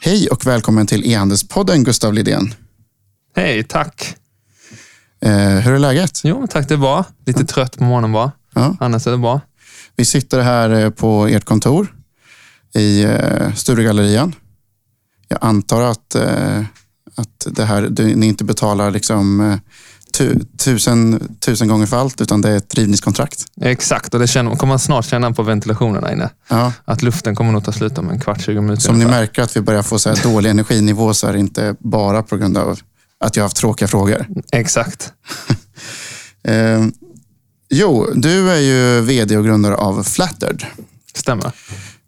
Hej och välkommen till E-handelspodden Gustav Lidén. Hej, tack. Eh, hur är läget? Jo, tack det är bra. Lite trött på morgonen bara. Ja. Annars är det bra. Vi sitter här eh, på ert kontor i eh, Sturegallerian. Jag antar att, eh, att det här, du, ni inte betalar liksom, tu, tusen, tusen gånger för allt, utan det är ett rivningskontrakt. Exakt, och det känner, kommer man snart känna på ventilationen här inne. Ja. Att luften kommer nog ta slut om en kvart, 20 minuter. Som ni ungefär. märker att vi börjar få så dålig energinivå så är det inte bara på grund av att jag har haft tråkiga frågor. Exakt. Eh, jo, du är ju vd och grundare av Flattered. Stämmer.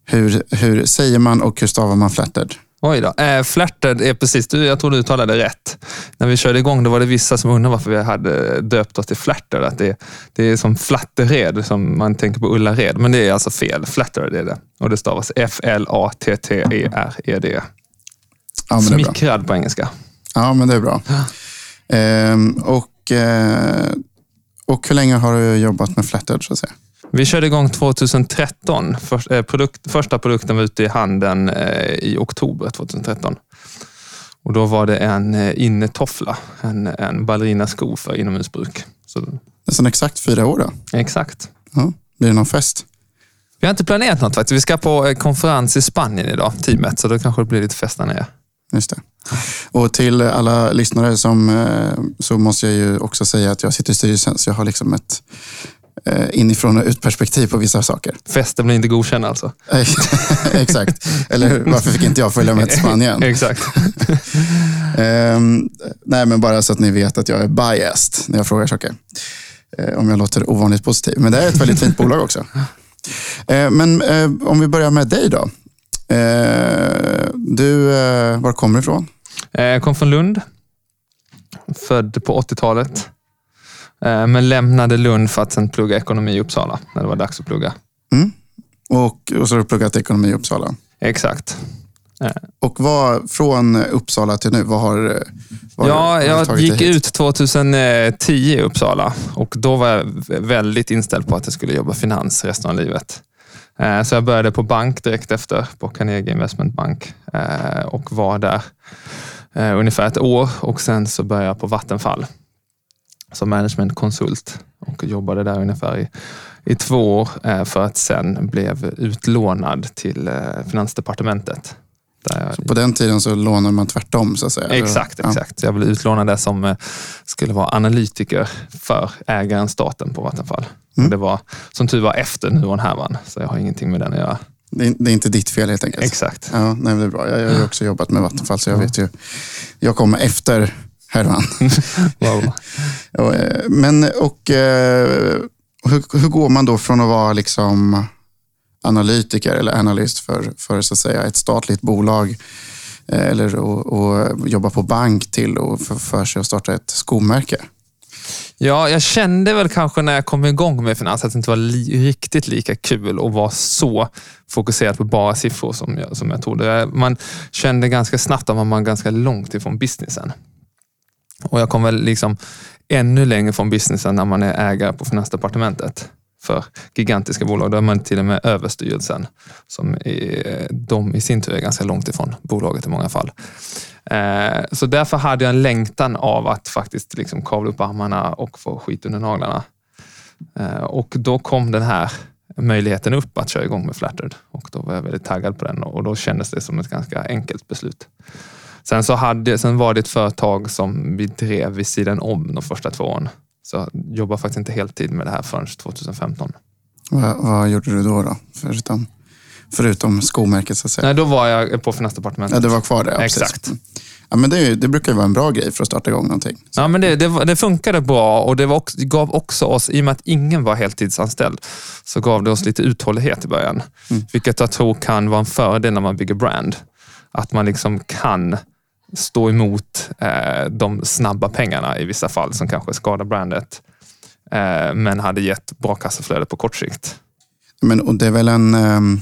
Hur, hur säger man och hur stavar man Flattered? Oj då. Eh, Flattered är precis, du, jag tror du talade rätt. När vi körde igång då var det vissa som undrade varför vi hade döpt oss till. Att det, det är som Flattered, som man tänker på Ullared. Men det är alltså fel. Flattered är det. Och det stavas F-L-A-T-T-E-R-E-D. Ja. Smickrad på engelska. Ja, men det är bra. Ehm, och, eh, och hur länge har du jobbat med Flattered? Så att säga? Vi körde igång 2013. För, eh, produkt, första produkten var ute i handeln eh, i oktober 2013. Och Då var det en eh, innetoffla, en, en ballerinasko för inomhusbruk. Så, Nästan exakt fyra år då. exakt. Ja. Blir det någon fest? Vi har inte planerat något faktiskt. Vi ska på eh, konferens i Spanien idag, teamet. Så då kanske det blir lite fest där nere. Just det. Och till alla lyssnare som, eh, så måste jag ju också säga att jag sitter i styrelsen, så jag har liksom ett inifrån och ut perspektiv på vissa saker. Festen blir inte godkänd alltså. Exakt. Eller varför fick inte jag följa med till Spanien? Exakt. Ehm, nej, men bara så att ni vet att jag är biased när jag frågar saker. Eh, om jag låter ovanligt positiv. Men det är ett väldigt fint bolag också. Eh, men eh, om vi börjar med dig då. Eh, du, eh, var kommer du ifrån? Eh, Jag kom från Lund. Född på 80-talet. Eh, Men lämnade Lund för att sen plugga ekonomi i Uppsala, när det var dags att plugga. Mm. Och, och så har du pluggat ekonomi i Uppsala. Exakt. Och vad, från Uppsala till nu, vad har, vad Ja, jag gick ut 2010 i Uppsala och då var jag väldigt inställd på att jag skulle jobba finans resten av livet. Eh, Så jag började på bank direkt efter, på Carnegie Investment Bank eh, och var där eh, ungefär ett år och sen så började jag på Vattenfall som managementkonsult och jobbade där ungefär i, i två år eh, för att sen blev utlånad till eh, Finansdepartementet. Jag På den tiden så lånade man tvärtom så att säga. Exakt, Ja. exakt. Jag blev utlånad där som eh, skulle vara analytiker för ägaren staten på Vattenfall. Mm. Det var som tur var efter Nuon-härvan, så jag har ingenting med den att göra. Det, är, det är inte ditt fel helt enkelt. Exakt. Ja, nej, det är bra. Jag, jag har också jobbat med Vattenfall så jag vet ju. Jag kommer efter härvan. Wow. Eh, Men och eh, hur, hur går man då från att vara liksom analytiker eller analyst för, för så att säga ett statligt bolag eh, eller och, och jobba på bank till och för, för sig att starta ett skomärke? Ja, jag kände väl kanske när jag kom igång med finans att det inte var li- riktigt lika kul att vara så fokuserad på bara siffror som jag, som jag trodde. Man kände ganska snabbt att man var ganska långt ifrån businessen. Och jag kom väl liksom ännu längre från businessen när man är ägare på Finansdepartementet för gigantiska bolag. Då är man till och med överstyrelsen som är, de i sin tur är ganska långt ifrån bolaget i många fall. Eh, så därför hade jag en längtan av att faktiskt liksom kavla upp armarna och få skit under naglarna. Eh, och då kom den här möjligheten upp att köra igång med Flattered och då var jag väldigt taggad på den och då kändes det som ett ganska enkelt beslut. Sen, så hade, sen var det ett företag som vi drev vid sidan om de första två åren. Så jag jobbade faktiskt inte heltid med det här förrän 2015. Vad, vad gjorde du då? då? Förutom, förutom skomärket så att säga. Nej, då var jag på Finansdepartementet. Ja, du var kvar där? Ja, precis. Exakt. Ja, men det, det brukar ju vara en bra grej för att starta igång någonting. Så, Ja, men det, det, det funkade bra och det var också, gav också oss, i och med att ingen var heltidsanställd, så gav det oss lite uthållighet i början. Mm. Vilket jag tror kan vara en fördel när man bygger brand. Att man liksom kan stå emot eh, de snabba pengarna i vissa fall som kanske skadar brandet. Eh, men hade gett bra kassaflöde på kort sikt. Men, och det är väl en... ehm,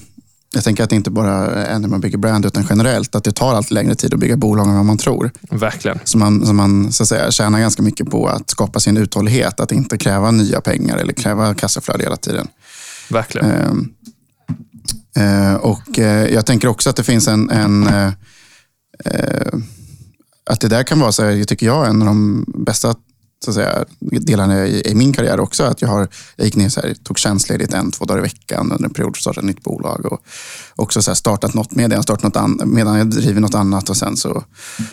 Jag tänker att det inte bara är när man bygger brand, utan generellt. Att det tar allt längre tid att bygga bolag än vad man tror. Verkligen. Så man, så man så att säga, tjänar ganska mycket på att skapa sin uthållighet. Att inte kräva nya pengar eller kräva kassaflöde hela tiden. Verkligen. Ehm, Eh, och eh, jag tänker också att det finns en, en eh, att det där kan vara, så här, tycker jag, en av de bästa så att säga, delarna i, i min karriär också. Att jag, har, jag gick ner så här, tog tjänstledigt en, två dagar i veckan under en period startade ett nytt bolag. Och också så här, startat något medan jag, startat något an, medan jag driver något annat och sen så,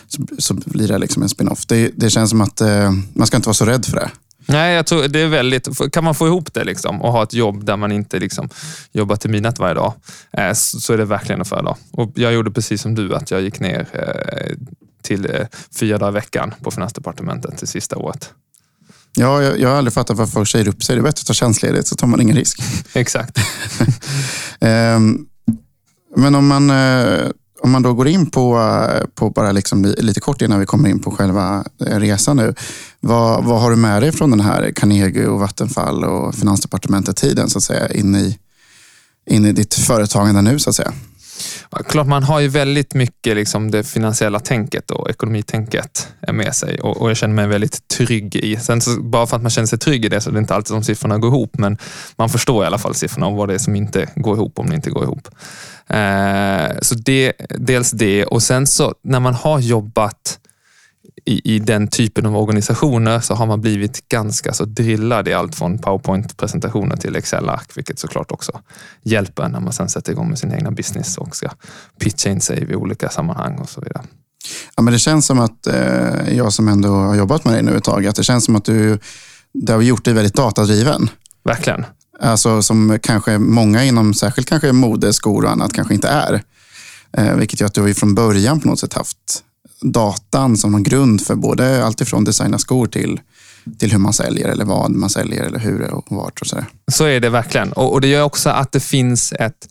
så, så blir det liksom en spin-off. Det, det känns som att eh, man ska inte vara så rädd för det. Nej, jag tror det är väldigt... Kan man få ihop det liksom, och ha ett jobb där man inte liksom, jobbar till midnatt varje dag, eh, så är det verkligen att föredra. Och jag gjorde precis som du, att jag gick ner eh, till eh, fyra dagar i veckan på Finansdepartementet det sista året. Ja, jag, jag har aldrig fattat varför folk säger upp sig. Det är bättre att ta tjänstledigt så tar man ingen risk. Exakt. um, men om man, uh, om man då går in på, eh, på bara liksom lite kort innan vi kommer in på själva eh, resan nu. Vad, vad har du med dig från den här Carnegie och Vattenfall och Finansdepartementet-tiden så att säga in i, in i ditt företagande nu så att säga? Klart, man har ju väldigt mycket liksom det finansiella tänket och ekonomitänket med sig och, och jag känner mig väldigt trygg i. Sen så, bara för att man känner sig trygg i det så är det inte alltid som siffrorna går ihop, men man förstår i alla fall siffrorna och vad det är som inte går ihop om det inte går ihop. Eh, så det, dels det och sen så när man har jobbat i, i den typen av organisationer så har man blivit ganska så drillad i allt från powerpoint-presentationer till Excel-ark, vilket såklart också hjälper när man sen sätter igång med sin egna business och ska pitcha in sig i olika sammanhang och så vidare. Ja, men det känns som att eh, jag som ändå har jobbat med dig nu ett tag, att det känns som att du det har gjort dig väldigt datadriven. Verkligen. Alltså som kanske många inom, särskilt kanske mode, skor och annat, kanske inte är. Eh, vilket gör att du har ju från början på något sätt haft datan som någon grund för både alltifrån designa skor till, till hur man säljer eller vad man säljer eller hur och vart och sådär. Så är det verkligen. Och, och det gör också att det finns ett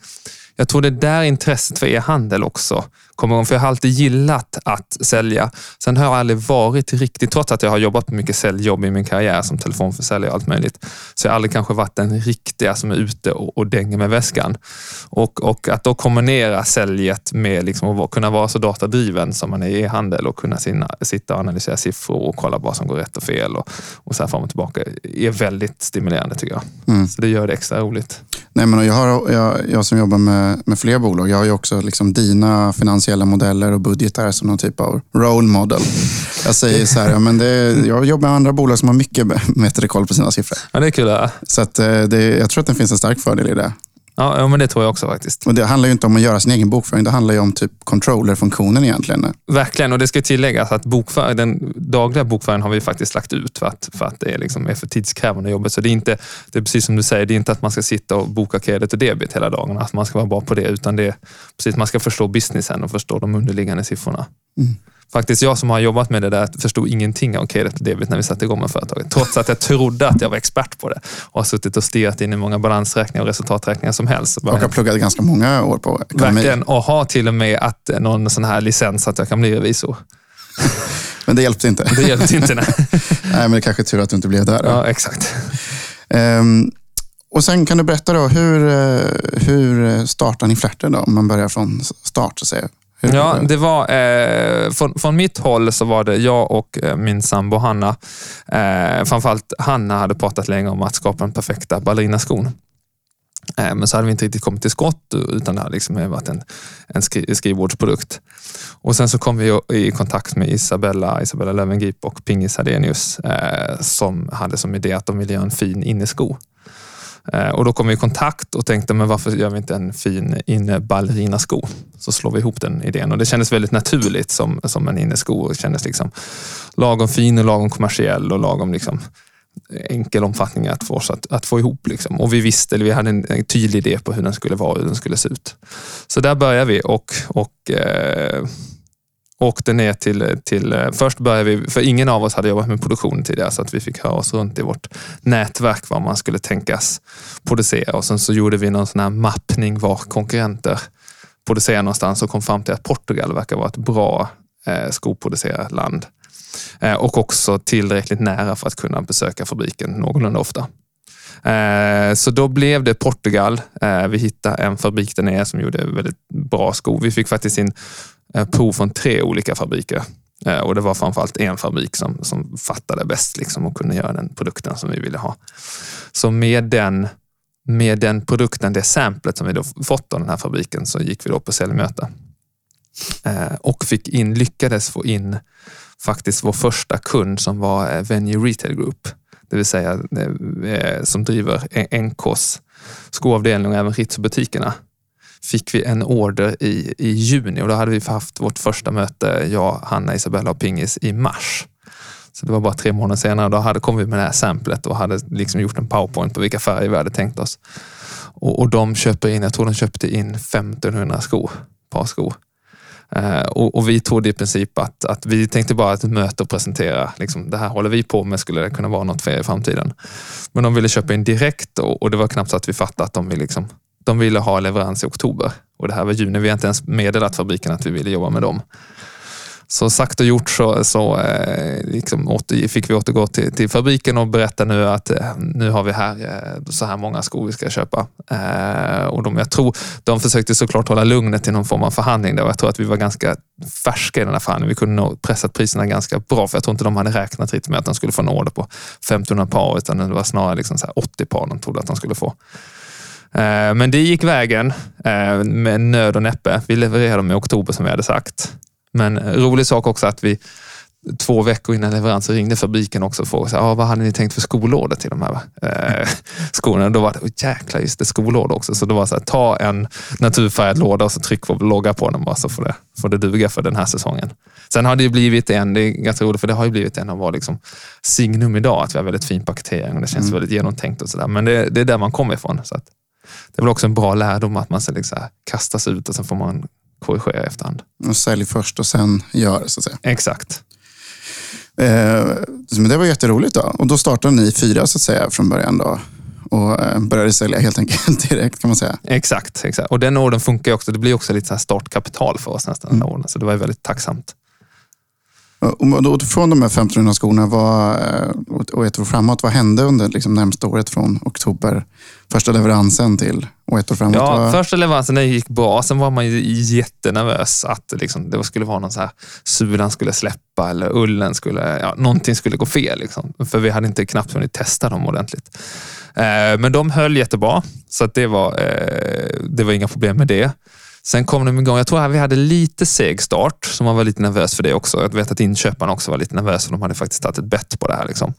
jag tror det är där intresset för e-handel också kommer igång. För jag har alltid gillat att sälja. Sen har jag aldrig varit riktigt, trots att jag har jobbat på mycket säljjobb i min karriär som telefonförsäljare och allt möjligt, så jag har aldrig kanske varit den riktiga som är ute och, och dänger med väskan. Och, och att då kombinera säljet med liksom att kunna vara så datadriven som man är i e-handel och kunna sina, sitta och analysera siffror och kolla vad som går rätt och fel och, och så här fram och tillbaka är väldigt stimulerande tycker jag. Mm. Så det gör det extra roligt. Nej, men jag, har, jag, jag som jobbar med, med fler bolag, jag har ju också liksom dina finansiella modeller och budgetar som någon typ av role model. Jag säger så här, ja, men det, jag jobbar med andra bolag som har mycket bättre koll på sina siffror. Ja, det är kul. Ja. Så att, eh, det, jag tror att det finns en stark fördel i det. Ja, men det tror jag också faktiskt. Och det handlar ju inte om att göra sin egen bokföring. Det handlar ju om typ controller-funktionen egentligen. Verkligen, och det ska tilläggas att bokför, den dagliga bokföringen har vi faktiskt lagt ut för att, för att det är, liksom är för tidskrävande jobbet. Så det är, inte, det är precis som du säger, det är inte att man ska sitta och boka kredit och debit hela dagen. Att man ska vara bra på det, utan det är precis man ska förstå businessen och förstå de underliggande siffrorna. Mm faktiskt jag som har jobbat med det där förstod ingenting av credit och debit när vi satte igång med företaget. Trots att jag trodde att jag var expert på det och har suttit och stirrat in i många balansräkningar och resultaträkningar som helst. Och har pluggat ganska många år på ekonomi. Verkligen, och har till och med att någon sån här licens att jag kan bli revisor. Men det hjälpte inte? Det hjälpte inte, nej. nej, men det är kanske är tur att du inte blev där. Då. Ja, exakt. Um, och sen kan du berätta då, hur, eh, hur startar ni Flärten då? Om man börjar från start så att säga. Ja, det var, eh, från, från, mitt håll så var det jag och eh, min sambo Hanna. Eh, framförallt Hanna hade pratat länge om att skapa den perfekta ballerinaskon. Eh, men så hade vi inte riktigt kommit till skott utan det hade liksom varit en, en skri, skrivbordsprodukt. Och sen så kom vi i kontakt med Isabella, Isabella Löwengrip och Pingis Hadenius eh, som hade som idé att de ville göra en fin innesko. Eh, och då kom vi i kontakt och tänkte, men varför gör vi inte en fin inneballerinasko? Så slår vi ihop den idén och det kändes väldigt naturligt som, som en innesko. Det kändes liksom lagom fin och lagom kommersiell och lagom liksom enkel omfattning att få oss att, att få ihop. Liksom. Och vi visste, eller vi hade en, en, tydlig idé på hur den skulle vara och hur den skulle se ut. Så där började vi och, och eh, åkte ner till, till, eh, först började vi, för ingen av oss hade jobbat med produktion tidigare, så att vi fick höra oss runt i vårt nätverk vad man skulle tänkas producera. Och sen så gjorde vi någon sån här mappning var konkurrenter producerar någonstans och kom fram till att Portugal verkar vara ett bra eh, skoproducerarland. Eh, och också tillräckligt nära för att kunna besöka fabriken någorlunda ofta. Eh, så då blev det Portugal. Eh, vi hittade en fabrik där nere som gjorde väldigt bra skor. Vi fick faktiskt in Eh, prov från tre olika fabriker. Eh, och det var framförallt en fabrik som, som fattade bäst liksom och kunde göra den produkten som vi ville ha. Så med den med den produkten, det samplet som vi då fått av den här fabriken, så gick vi då på säljmöte. Eh, och fick in, lyckades få in faktiskt vår första kund som var Venue Retail Group. Det vill säga som driver NKs skoavdelning och även Ritz-butikerna. Fick vi en order i, i juni och då hade vi haft vårt första möte, jag, Hanna, Isabella och Pingis i mars. Så det var bara tre månader senare. Då hade, kom vi med det här samplet och hade liksom gjort en powerpoint på vilka färger vi hade tänkt oss. Och, och de köper in, jag tror de köpte in 1500 skor, par skor. Uh, eh, och, och, vi trodde i princip att, att vi tänkte bara att möte och presentera, liksom, det här håller vi på med, skulle det kunna vara något för er i framtiden? Men de ville köpa in direkt och, och det var knappt så att vi fattade att de ville, liksom, de ville ha leverans i oktober. Och det här var juni, vi har inte ens meddelat fabriken att vi ville jobba med dem. Så sagt och gjort så, så eh, liksom åter, fick vi återgå till, till fabriken och berätta nu att eh, nu har vi här eh, så här många skor vi ska köpa. Eh, och de, jag tror, de försökte såklart hålla lugnet i någon form av förhandling. Där. Jag tror att vi var ganska färska i den här förhandlingen. Vi kunde nog pressat priserna ganska bra, för jag tror inte de hade räknat riktigt med att de skulle få en order på 1500 par, utan det var snarare liksom så 80 par de trodde att de skulle få. Eh, men det gick vägen eh, med nöd och näppe. Vi levererade dem i oktober som vi hade sagt. Men rolig sak också att vi två veckor innan leverans ringde fabriken också och frågade ah, vad hade ni tänkt för skolorder till de här eh, skorna. Då var det, oh, jäklar just det, skolorder också. Så det var så här, ta en naturfärgad låda och så tryck vår logga på den bara så får det, får det duga för den här säsongen. Sen har det blivit en, det är ganska roligt för det har ju blivit en av våra liksom, signum idag, att vi har väldigt fin paketering och det känns mm. väldigt genomtänkt och sådär. Men det, det, är där man kommer ifrån. Så att, det är väl också en bra lärdom att man liksom kastas ut och sen får man korrigera i efterhand. Och sälj först och sen gör, så att säga. Exakt. Eh, men det var jätteroligt då. Och då startade ni fyra så att säga från början då? och eh, började sälja helt enkelt direkt kan man säga. Exakt, exakt. och den orden funkar också. Det blir också lite så startkapital för oss nästan, mm. orden. så det var väldigt tacksamt. Och då, från de här 1500 skorna vad, eh, och ett år framåt, vad hände under liksom närmsta året från oktober? Första leveransen till och ett år framåt? Ja, var... första leveransen gick bra. Sen var man ju jättenervös att liksom, det skulle vara någon så här, sulan skulle släppa eller ullen skulle, ja, någonting skulle gå fel. Liksom. För vi hade inte knappt hunnit testa dem ordentligt. Eh, men de höll jättebra, så det, var, eh, det var inga problem med det. Sen kom de igång. Jag tror att vi hade lite seg start, så man var lite nervös för det också. Jag vet att inköparna också var lite nervösa, för de hade faktiskt tagit ett bett på det här. Liksom.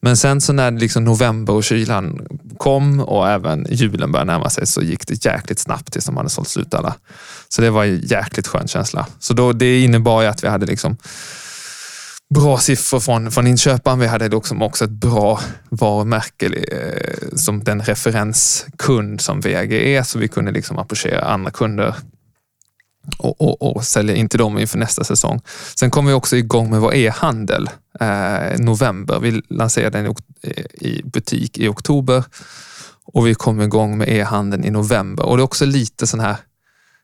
Men sen så när liksom november och kylan kom och även julen började närma sig så gick det jäkligt snabbt tills de hade sålt slut alla. Så det var en jäkligt skön känsla. Så då, det innebar ju att vi hade liksom bra siffror från, från inköparen. Vi hade liksom också ett bra varumärke eh, som den referenskund som VG är, så vi kunde liksom approchera andra kunder och, och, och, sälja in till dem inför nästa säsong. Sen kom vi också igång med vår e-handel eh, november. Vi lanserade den i butik i oktober och vi kom igång med e-handeln i november. Och det är också lite sån här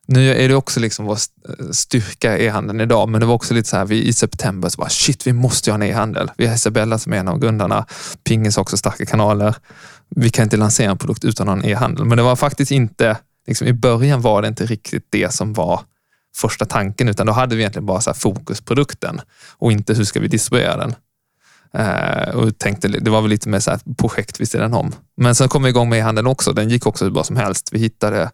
nu är det också liksom vår styrka i e-handeln idag, men det var också lite så här, vi, i september så bara shit, vi måste ju ha en e-handel. Vi har Isabella som är en av grundarna. Pingis har också starka kanaler. Vi kan inte lansera en produkt utan en e-handel. Men det var faktiskt inte, liksom, i början var det inte riktigt det som var första tanken, utan då hade vi egentligen bara så fokusprodukten och inte hur ska vi distribuera den. Eh, och tänkte, det var väl lite mer så här projekt vid sidan om. Men sen kom vi igång med e-handeln också. Den gick också hur bra som helst. Vi hittade,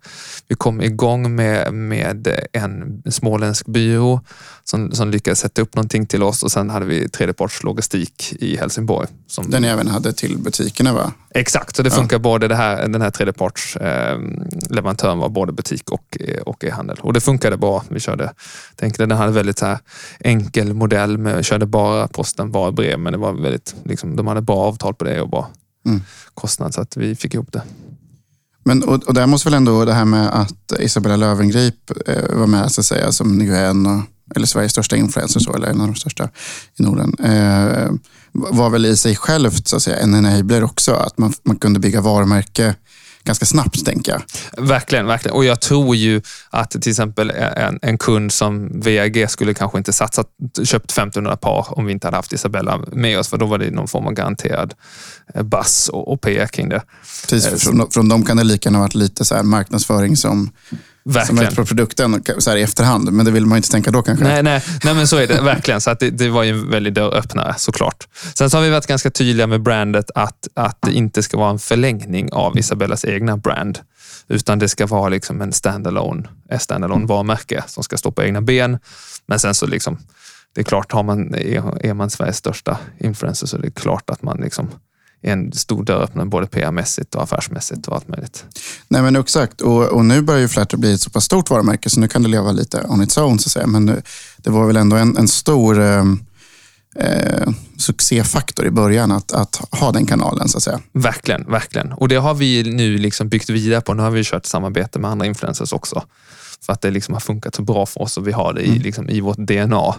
vi kom igång med, med en småländsk byrå som, som lyckades sätta upp någonting till oss och sen hade vi tredjepartslogistik i Helsingborg. Som, den ni även hade till butikerna va? Exakt, så det funkar ja. både det här, den här tredjepartsleverantören eh, var både butik och, och e-handel. Och det funkade bra. Vi körde, tänkte den hade väldigt så här enkel modell, med, körde bara posten, bara brev, men det var väldigt, liksom, de hade bra avtal på det och bra mm. kostnad så att vi fick ihop det. Men, och, och där måste väl ändå det här med att Isabella Löwengrip eh, var med så att säga, som nu är en, eller Sveriges största influencer, så, eller en av de största i Norden, eh, var väl i sig självt så att säga, en enabler också. Att man, man kunde bygga varumärke ganska snabbt, tänker jag. Verkligen, verkligen. Och jag tror ju att till exempel en, en kund som VAG skulle kanske inte satsat, köpt 1500 par om vi inte hade haft Isabella med oss, för då var det någon form av garanterad eh, bass och, och PR kring det. Precis, eh, från, från dem kan det lika gärna varit lite så här marknadsföring som Verkligen. som ett på produkten så här i efterhand. Men det vill man inte tänka då kanske. Nej, nej, nej, men så är det verkligen. Så att det, det var ju en väldig dörröppnare såklart. Sen så har vi varit ganska tydliga med brandet att, att det inte ska vara en förlängning av Isabellas egna brand. Utan det ska vara liksom en standalone, ett standalone varumärke som ska stå på egna ben. Men sen så liksom, det är klart, har man, är, är man Sveriges största influencer så är det klart att man liksom en stor dörröppnare både PR-mässigt och affärsmässigt och allt möjligt. Nej men exakt, och, och nu börjar ju Flatter bli ett så pass stort varumärke så nu kan det leva lite on its own så att säga. Men nu, det var väl ändå en, en stor eh, eh, succéfaktor i början att, att ha den kanalen så att säga. Verkligen, verkligen. Och det har vi nu liksom byggt vidare på. Nu har vi kört samarbete med andra influencers också. För att det liksom har funkat så bra för oss och vi har det i, mm. liksom, i vårt DNA.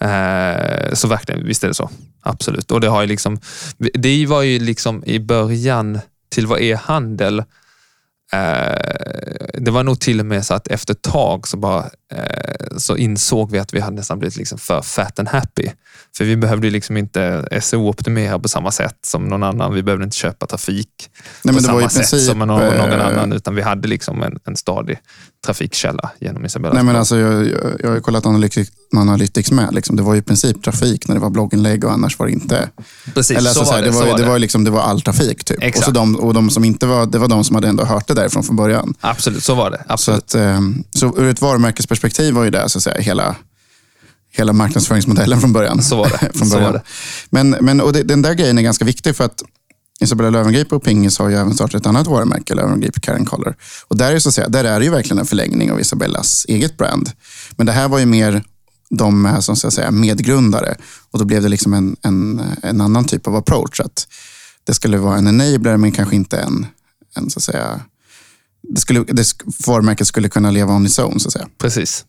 Eh, så verkligen, visst är det så. Absolut. Och det har ju liksom, det var ju liksom i början till vad e-handel Eh, det var nog till och med så att efter ett tag så, bara, eh, så insåg vi att vi hade nästan blivit liksom för fat and happy. För vi behövde liksom inte SEO-optimera på samma sätt som någon annan. Vi behövde inte köpa trafik Nej, på samma sätt princip, som någon, någon annan, utan vi hade liksom en, en stadig trafikkälla genom Isabella. Nej, men alltså, jag, jag, jag har ju kollat Analytics, Analytics med. Liksom. Det var i princip trafik när det var blogginlägg och annars var det inte. Precis, Eller, alltså, så, var det, det, var, det, var, liksom, det var all trafik. Typ. Och, så de, och de som inte var, det var de som hade ändå hört det därifrån från början. Absolut, så var det. Absolut. Så, att, ehm, så ur ett varumärkesperspektiv var ju det så att säga, hela, hela marknadsföringsmodellen från början. Så var det. från början. Så var det. Men, men och det, den där grejen är ganska viktig för att Isabella Löwengrip och Pingis har ju även startat ett annat varumärke, Löwengrip Karen Collar. Och där är, så att säga, där är det ju verkligen en förlängning av Isabellas eget brand. Men det här var ju mer de som ska säga, medgrundare och då blev det liksom en, en, en annan typ av approach. Att det skulle vara en enabler men kanske inte en, en så att säga, det skulle, det, varumärket skulle kunna leva on its own så att säga. Precis.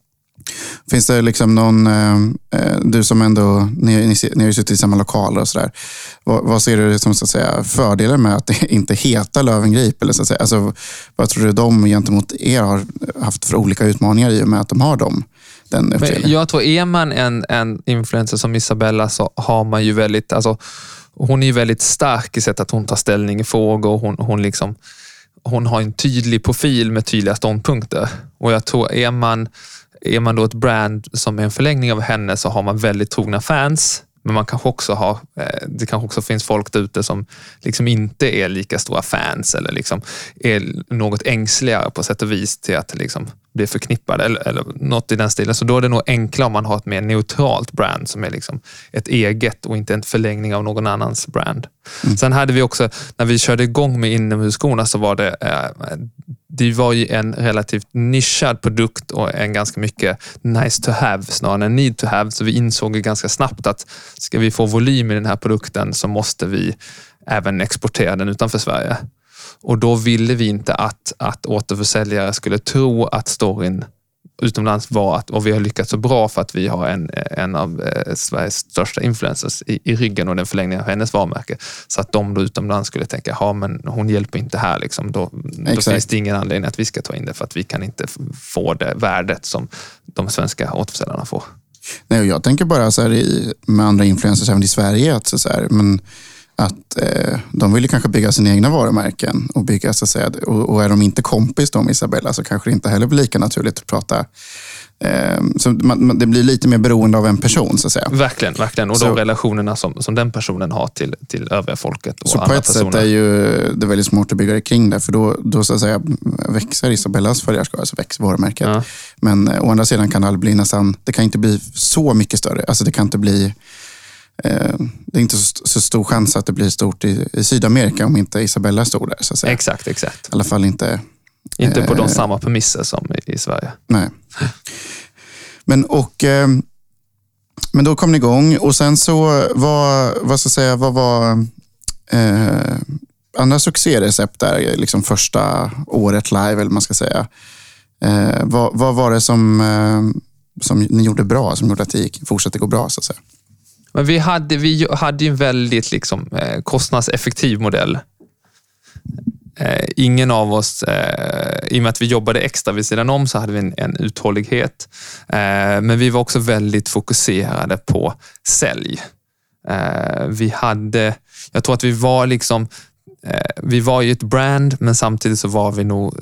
Finns det liksom någon, eh, eh du som ändå, ni, ni, ni har ju suttit i samma lokaler och sådär. Vad, vad, ser du som så att säga, fördelar med att det inte heter Lövengrip? Eller så att säga? Alltså, vad tror du de gentemot er har haft för olika utmaningar i och med att de har dem? Den jag tror, är man en, en influencer som Isabella så har man ju väldigt, alltså, hon är ju väldigt stark i sättet att hon tar ställning i frågor. Hon, hon liksom hon har en tydlig profil med tydliga ståndpunkter. Och jag tror, är man, är man då ett brand som är en förlängning av henne så har man väldigt trogna fans. Men man kanske också har, eh, det kanske också finns folk där ute som liksom inte är lika stora fans eller liksom är något ängsligare på sätt och vis till att liksom bli förknippade eller, eller något i den stilen. Så då är det nog enklare om man har ett mer neutralt brand som är liksom ett eget och inte en förlängning av någon annans brand. Mm. Sen hade vi också, när vi körde igång med inomhusskorna så var det, eh, det var ju en relativt nischad produkt och en ganska mycket nice to have snarare än need to have. Så vi insåg ganska snabbt att ska vi få volym i den här produkten så måste vi även exportera den utanför Sverige. Och då ville vi inte att, att återförsäljare skulle tro att storyn utomlands var att och vi har lyckats så bra för att vi har en, en av eh, Sveriges största influencers i, i ryggen och den förlängningen av hennes varumärke. Så att de då utomlands skulle tänka, ja men hon hjälper inte här. Liksom. Då, då finns det ingen anledning att vi ska ta in det för att vi kan inte få det värdet som de svenska återförsäljarna får. Nej, jag tänker bara så här, med andra influencers även i Sverige, att så här, men att eh, de vill kanske bygga sina egna varumärken och bygga så att säga, och, och är de inte kompis med Isabella så kanske det inte heller blir lika naturligt att prata. Eh, så man, det blir lite mer beroende av en person så att säga. Verkligen, verkligen. och så, de relationerna som, som den personen har till, till övriga folket. Och så på ett personer. sätt är ju det väldigt smart att bygga det kring det, för då, då så att säga, växer Isabellas följarskara, så växer varumärket. Ja. Men eh, å andra sidan kan det bli nästan, det kan inte bli så mycket större. Alltså det kan inte bli det är inte så, stor chans att det blir stort i, i Sydamerika om inte Isabella är stor där. Så att säga. Exakt, exakt. I alla fall inte... Inte på de eh, samma premisser som i, i Sverige. Nej. Men, och, eh, men då kom ni igång och sen så var, vad ska jag säga, vad var eh, andra succérecept där, liksom första året live, eller man ska säga. Eh, vad, vad var det som, eh, som ni gjorde bra, som gjorde att det gick, fortsatte gå bra? Så att säga? Men vi hade, vi hade en väldigt liksom, eh, kostnadseffektiv modell. Eh, ingen av oss, eh, i och med att vi jobbade extra vid sidan om, så hade vi en, en uthållighet. Eh, men vi var också väldigt fokuserade på sälj. Eh, vi hade, jag tror att vi var liksom eh, vi var ju ett brand, men samtidigt så var vi nog,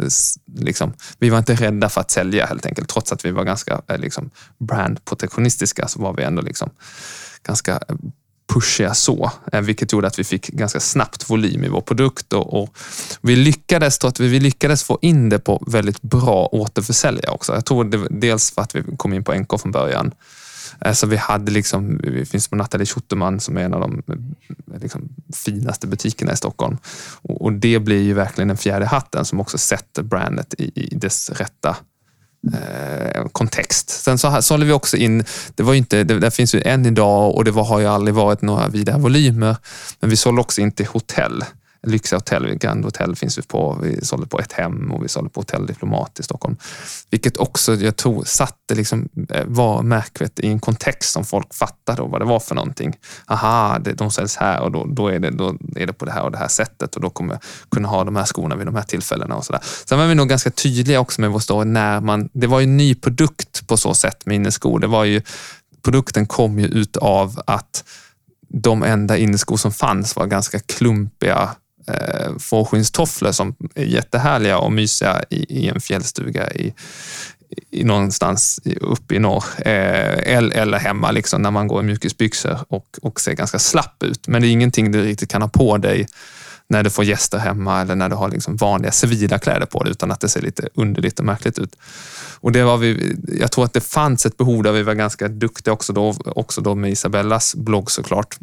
liksom, vi var inte rädda för att sälja helt enkelt. Trots att vi var ganska liksom, brandprotektionistiska så var vi ändå liksom, ganska pushiga så, eh, vilket gjorde att vi fick ganska snabbt volym i vår produkt och, och vi, lyckades, att vi lyckades få in det på väldigt bra återförsäljare också. Jag tror det, dels för att vi kom in på NK från början eh, så vi hade liksom, vi finns på Nathalie Schuterman som är en av de eh, liksom, finaste butikerna i Stockholm. Och det blir ju verkligen den fjärde hatten som också sätter brandet i, i dess rätta eh, Eh, kontext. Sen så sålde vi också in, det var inte, det, det finns ju än idag och det var, har ju aldrig varit några vidare volymer, men vi sålde också in till hotell lyxiga hotell. Grand Hotel finns vi på. Vi sålde på ett hem och vi sålde på Hotell Diplomat i Stockholm. Vilket också, jag tror, satte liksom, eh, var märkligt i en kontext som folk fattade vad det var för någonting. Aha, det, de säljs här och då, då, är det, då är det på det här och det här sättet och då kommer jag kunna ha de här skorna vid de här tillfällena och sådär. Sen var vi nog ganska tydliga också med vår story när man, det var ju en ny produkt på så sätt med inneskor. Det var ju, produkten kom ju ut av att de enda inneskor som fanns var ganska klumpiga eh, fårskinnstofflor som är jättehärliga och mysiga i, i en fjällstuga i, i någonstans uppe i norr. Eh, eller hemma liksom, när man går i mjukisbyxor och, och ser ganska slapp ut. Men det är ingenting du riktigt kan ha på dig när du får gäster hemma eller när du har liksom vanliga civila kläder på dig utan att det ser lite underligt och märkligt ut. Och det var vi, jag tror att det fanns ett behov där vi var ganska duktiga också då, också då med Isabellas blogg såklart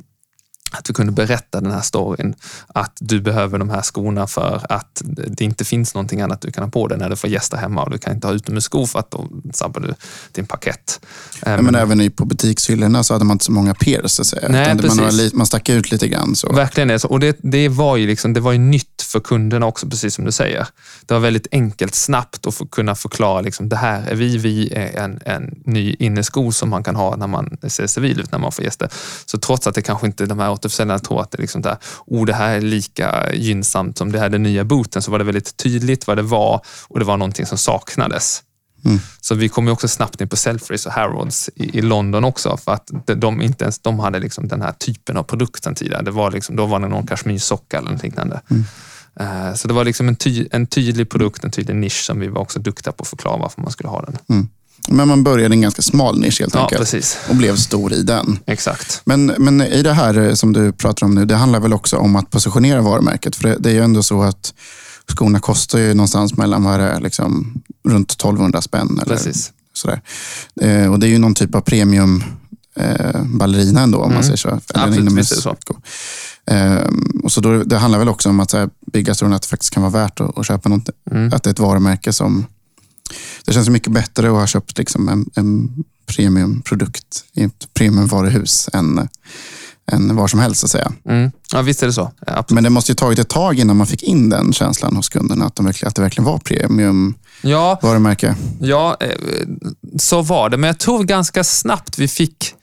att vi kunde berätta den här storyn. Att du behöver de här skorna för att det inte finns någonting annat du kan ha på dig när du får gäster hemma och du kan inte ha utomhusskor för att då sabbar du din pakett. Ja, men även på butikshyllorna så hade man inte så många peers. Så att säga. Nej, man, var, man stack ut lite grann. Så. Verkligen är så. Och det, det, var ju liksom, det var ju nytt för kunderna också, precis som du säger. Det var väldigt enkelt, snabbt att få kunna förklara liksom, det här är vi, vi är en, en ny innesko som man kan ha när man ser civil ut, när man får gäster. Så trots att det kanske inte de här återförsäljarna tror att det, liksom där, oh, det här är lika gynnsamt som det här den nya booten, så var det väldigt tydligt vad det var och det var någonting som saknades. Mm. Så vi kom ju också snabbt in på Selfridges och Harrods i, i, London också för att de, inte ens de hade liksom den här typen av produkten tidigare. Det var liksom, då var det någon kashmirsocka eller något liknande. Mm. Uh, så det var liksom en, ty, en tydlig produkt, en tydlig nisch som vi var också duktiga på att förklara varför man skulle ha den. Mm. Men man började en ganska smal nisch helt ja, enkelt. Precis. Och blev stor i den. Exakt. Men, men i det här eh, som du pratar om nu, det handlar väl också om att positionera varumärket. För det, det är ju ändå så att skorna kostar ju någonstans mellan vad är det, liksom, runt 1200 spänn. Eller precis. Sådär. Eh, och det är ju någon typ av premium eh, ballerina ändå, om mm. man säger så. Absolut, visst är det så. Eh, och så då, det handlar väl också om att här, bygga så att det faktiskt kan vara värt att, att köpa något. Mm. Att det är ett varumärke som det känns mycket bättre att ha köpt liksom en, en premiumprodukt i ett premiumvaruhus än, än var som helst. Att säga. Mm. Ja, visst är det så. Ja, Men det måste ju tagit ett tag innan man fick in den känslan hos kunderna, att, de att det verkligen var premium ja, varumärke. Ja, eh, så var det. Men jag tror ganska snabbt vi fick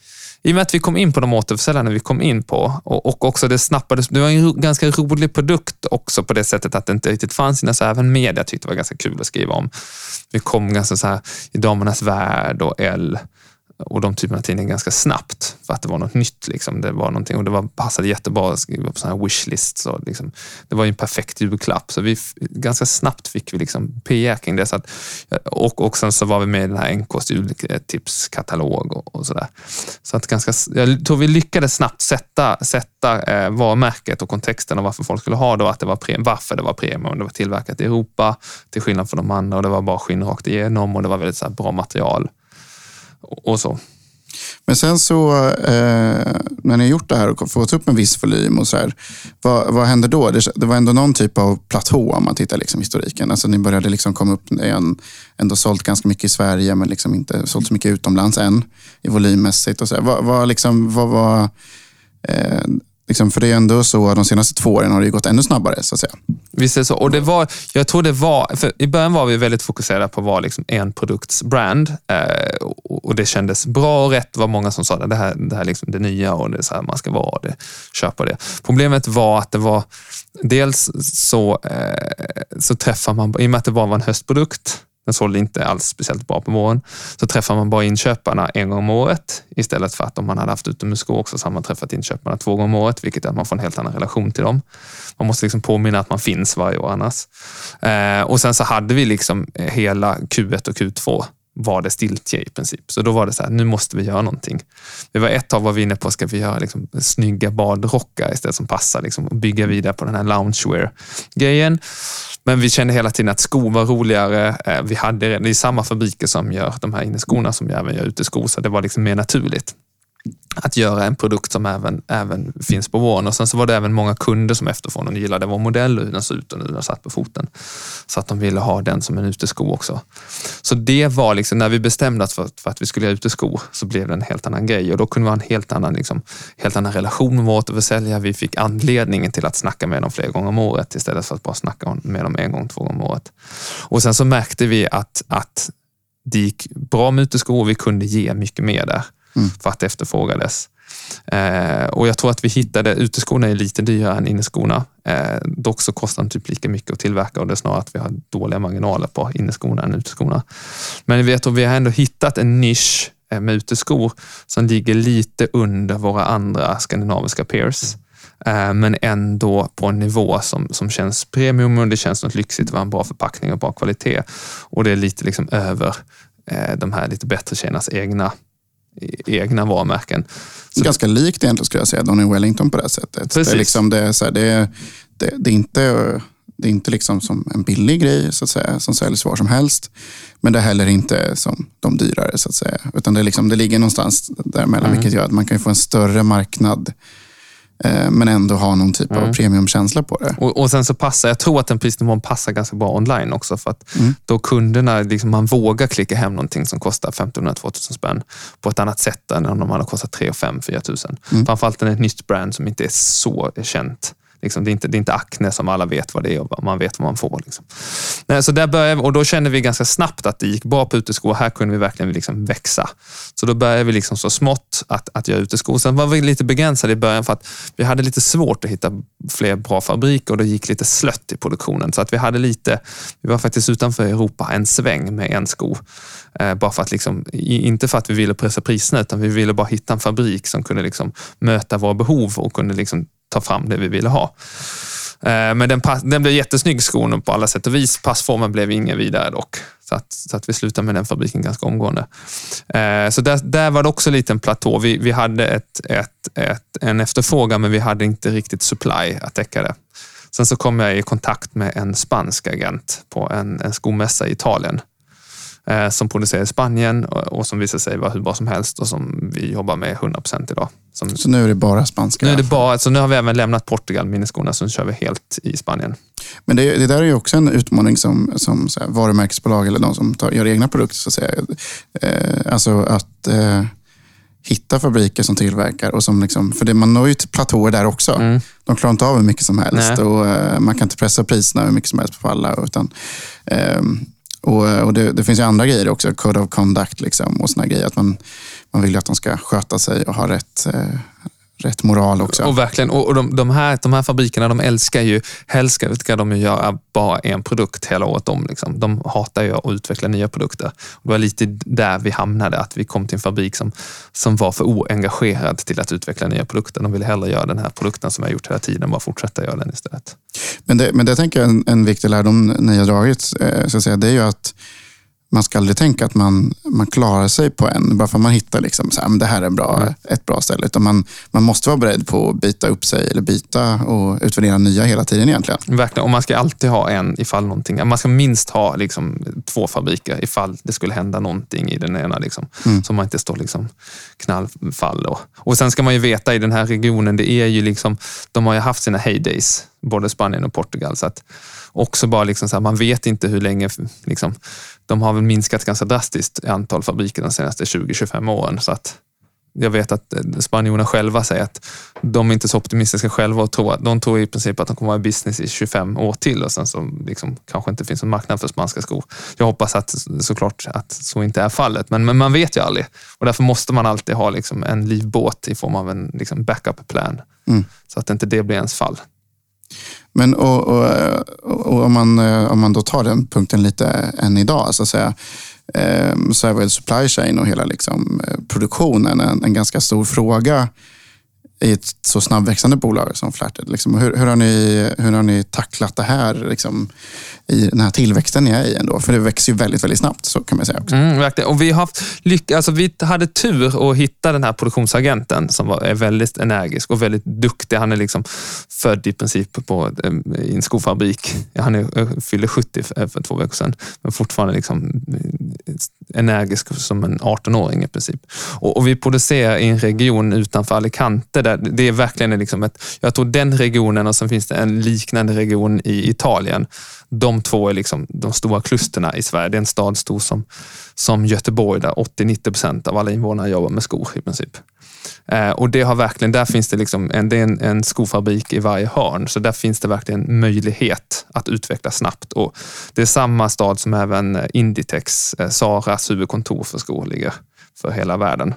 i och med att vi kom in på de återförsäljarna vi kom in på och, och också det snappades. Det var en ganska rolig produkt också på det sättet att det inte riktigt fanns innan, så även media tyckte det var ganska kul att skriva om. Vi kom ganska så här i Damernas Värld och L och de typerna av tidningar ganska snabbt för att det var något nytt. Liksom. Det var någonting och det var, passade jättebra att skriva på sådana här wishlists. Och liksom, det var ju en perfekt julklapp. Så vi, ganska snabbt fick vi liksom PR kring det. Så att, och, och sen så var vi med i den här NKs jultipskatalog och, och sådär. Så att ganska, jag tror vi lyckades snabbt sätta, sätta eh, varumärket och kontexten och varför folk skulle ha det och att det var premium, varför det var premium. Det var tillverkat i Europa till skillnad från de andra och det var bara skinn rakt igenom och det var väldigt så bra material och så. Men sen så, eh, när ni har gjort det här och fått upp en viss volym och så här, vad, vad händer då? Det, det, var ändå någon typ av platå om man tittar liksom historiken. Alltså ni började liksom komma upp, en, ändå sålt ganska mycket i Sverige men liksom inte sålt så mycket utomlands än i volymmässigt. Och så här. Vad, vad, liksom, vad var eh, Liksom, för det är ändå så att de senaste två åren har det gått ännu snabbare. så att säga. Visst är det så. Och det var, jag tror det var, för I början var vi väldigt fokuserade på att vara liksom en produkts brand. Eh, och Det kändes bra och rätt. Det var många som sa att det här, det här är liksom det nya och det är så här man ska vara. Det, köpa det. Problemet var att det var, dels så, eh, så träffar man, i och med att det bara var en höstprodukt, den sålde inte alls speciellt bra på våren. Så träffar man bara inköparna en gång om året istället för att om man hade haft utomhusskor också så hade man träffat inköparna två gånger om året, vilket är att man får en helt annan relation till dem. Man måste liksom påminna att man finns varje år annars. Eh, och sen så hade vi liksom hela Q1 och Q2 var det stiltje i princip. Så då var det så här, nu måste vi göra någonting. Vi var ett tag var vi inne på, ska vi göra liksom snygga badrockar istället som passar liksom, och bygga vidare på den här loungewear-grejen. Men vi kände hela tiden att skor var roligare. Eh, vi hade, det är samma fabriker som gör de här inneskorna som även gör uteskor, så det var liksom mer naturligt att göra en produkt som även, även finns på våren. Och sen så var det även många kunder som efterfrågade och gillade vår modell och hur den såg ut och hur den satt på foten. Så att de ville ha den som en utesko också. Så det var liksom, när vi bestämde oss för, för, att vi skulle göra uteskor så blev det en helt annan grej och då kunde vi ha en helt annan, liksom, helt annan relation med våra återförsäljare. Vi fick anledningen till att snacka med dem flera gånger om året istället för att bara snacka med dem en gång, två gånger om året. Och sen så märkte vi att, att det gick bra med uteskor och vi kunde ge mycket mer där mm. för att det efterfrågades. Eh, och jag tror att vi hittade, uteskorna är lite dyrare än inneskorna. Eh, dock så kostar de typ lika mycket att tillverka och det är snarare att vi har dåliga marginaler på inneskorna än uteskorna. Men vet, vi har ändå hittat en nisch eh, med uteskor som ligger lite under våra andra skandinaviska peers. Eh, men ändå på en nivå som, som känns premium och det känns något lyxigt, det var en bra förpackning och bra kvalitet. Och det är lite liksom över eh, de här lite bättre tjejernas egna egna varumärken. Så Ganska likt egentligen skulle jag säga, Donny Wellington på det sättet. Precis. Det är, liksom, det, är här, det, det, det, är inte, det är inte liksom som en billig grej så att säga, som säljs var som helst. Men det är heller inte som de dyrare så att säga. Utan det, liksom, det ligger någonstans däremellan, mm. vilket gör att man kan få en större marknad men ändå ha någon typ mm. av premiumkänsla på det. Och, och, sen så passar, jag tror att den prisnivån passar ganska bra online också. För att mm. då kunderna, liksom, man vågar klicka hem någonting som kostar 1500-2000 spänn på ett annat sätt än om de hade kostat 3 5 4 000. Mm. Framförallt när det är ett nytt brand som inte är så känt. Liksom, det, är inte, det är inte akne som alla vet vad det är och man vet vad man får. Liksom. Eh, så där började, och då kände vi ganska snabbt att det gick bra på uteskor. Här kunde vi verkligen liksom växa. Så då började vi liksom så smått att, att göra uteskor. Sen var vi lite begränsade i början för att vi hade lite svårt att hitta fler bra fabriker och det gick lite slött i produktionen. Så att vi hade lite, vi var faktiskt utanför Europa en sväng med en sko. Eh, bara för att liksom, inte för att vi ville pressa priserna utan vi ville bara hitta en fabrik som kunde liksom möta våra behov och kunde liksom ta fram det vi ville ha. Eh, men den, den blev jättesnygg skon på alla sätt och vis. Passformen blev ingen vidare dock. Så att, så att vi slutade med den fabriken ganska omgående. Eh, så där, där var det också en liten platå. Vi, vi hade ett, ett, ett, en efterfrågan men vi hade inte riktigt supply att täcka det. Sen så kom jag i kontakt med en spansk agent på en, en skomässa i Italien eh, som producerar i Spanien och, som visar sig vara hur bra som helst och som vi jobbar med 100 procent idag. Som, så nu är det bara spanska? Nu, är det bara, så nu har vi även lämnat Portugal, minneskorna, så nu kör vi helt i Spanien. Men det, det där är ju också en utmaning som, som så här, varumärkesbolag eller de som tar, gör egna produkter. Så att säga. Eh, alltså att eh, hitta fabriker som tillverkar. Och som liksom, för det, man når ju platåer där också. Mm. De klarar inte av hur mycket som helst och eh, man kan inte pressa priserna hur mycket som helst på alla. Utan, eh, och, eh, och det, det, finns ju andra grejer också, code of conduct liksom, och såna grejer. Att man, man vill ju att de ska sköta sig och ha rätt, eh, rätt moral också. Och verkligen, och de, de, här, de här fabrikerna de älskar ju, helst ska de ju göra bara en produkt hela året om. Liksom. De hatar ju att utveckla nya produkter. Och det var lite där vi hamnade, att vi kom till en fabrik som, som var för oengagerad till att utveckla nya produkter. De ville hellre göra den här produkten som jag gjort hela tiden, bara fortsätta göra den istället. Men det, men det tänker jag en, en viktig lärdom ni har dragit, eh, så att säga, det är ju att man ska aldrig tänka att man, man klarar sig på en, bara för att man hittar liksom, så här, men det här är bra, mm. ett bra ställe. Utan man, man måste vara beredd på att byta upp sig eller byta och utvärdera nya hela tiden egentligen. Verkligen, och man ska alltid ha en ifall någonting, man ska minst ha liksom, två fabriker ifall det skulle hända någonting i den ena. Liksom, mm. Så man inte står liksom, knallfall. Och, och sen ska man ju veta i den här regionen, det är ju liksom, de har ju haft sina heydays, både Spanien och Portugal. Så att, också bara liksom så här, man vet inte hur länge, liksom, de har väl minskat ganska drastiskt i antal fabriker de senaste 20-25 åren. Så att jag vet att eh, spanjorerna själva säger att de är inte så optimistiska själva och tror de tror i princip att de kommer vara i business i 25 år till och sen så liksom, kanske inte finns en marknad för spanska skor. Jag hoppas att såklart att så inte är fallet, men, men man vet ju aldrig och därför måste man alltid ha liksom, en livbåt i form av en liksom, backup plan mm. så att inte det blir ens fall. Men och, och, och, om, man, eh, om man då tar den punkten lite än idag, så att säga, eh, så är väl supply chain och hela liksom, eh, produktionen en, en ganska stor fråga i ett så snabbväxande bolag som Flatted? Liksom, hur, hur, har ni, hur har ni tacklat det här liksom, i den här tillväxten ni är i ändå? För det växer ju väldigt, väldigt snabbt, så kan man säga. också. Mm, verkligen. Och vi, har lyck alltså, vi hade tur att hitta den här produktionsagenten som var, är väldigt energisk och väldigt duktig. Han är liksom född i princip på, i en skofabrik. Han är, fyllde 70 för, eh, för två veckor sedan, men fortfarande liksom eh, energisk som en 18-åring i princip. Och, och, vi producerar i en region utanför Alicante. Där det är verkligen liksom ett, jag tror den regionen och sen finns det en liknande region i Italien. De två är liksom de stora klusterna i Sverige. Det är en stad stor som, som Göteborg där 80-90 procent av alla invånare jobbar med skor i princip. Eh, och det har verkligen, där finns det, liksom en, det är en, en skofabrik i varje hörn, så där finns det verkligen möjlighet att utveckla snabbt. Och det är samma stad som även eh, Inditex, eh, Saras huvudkontor för skor ligger för hela världen.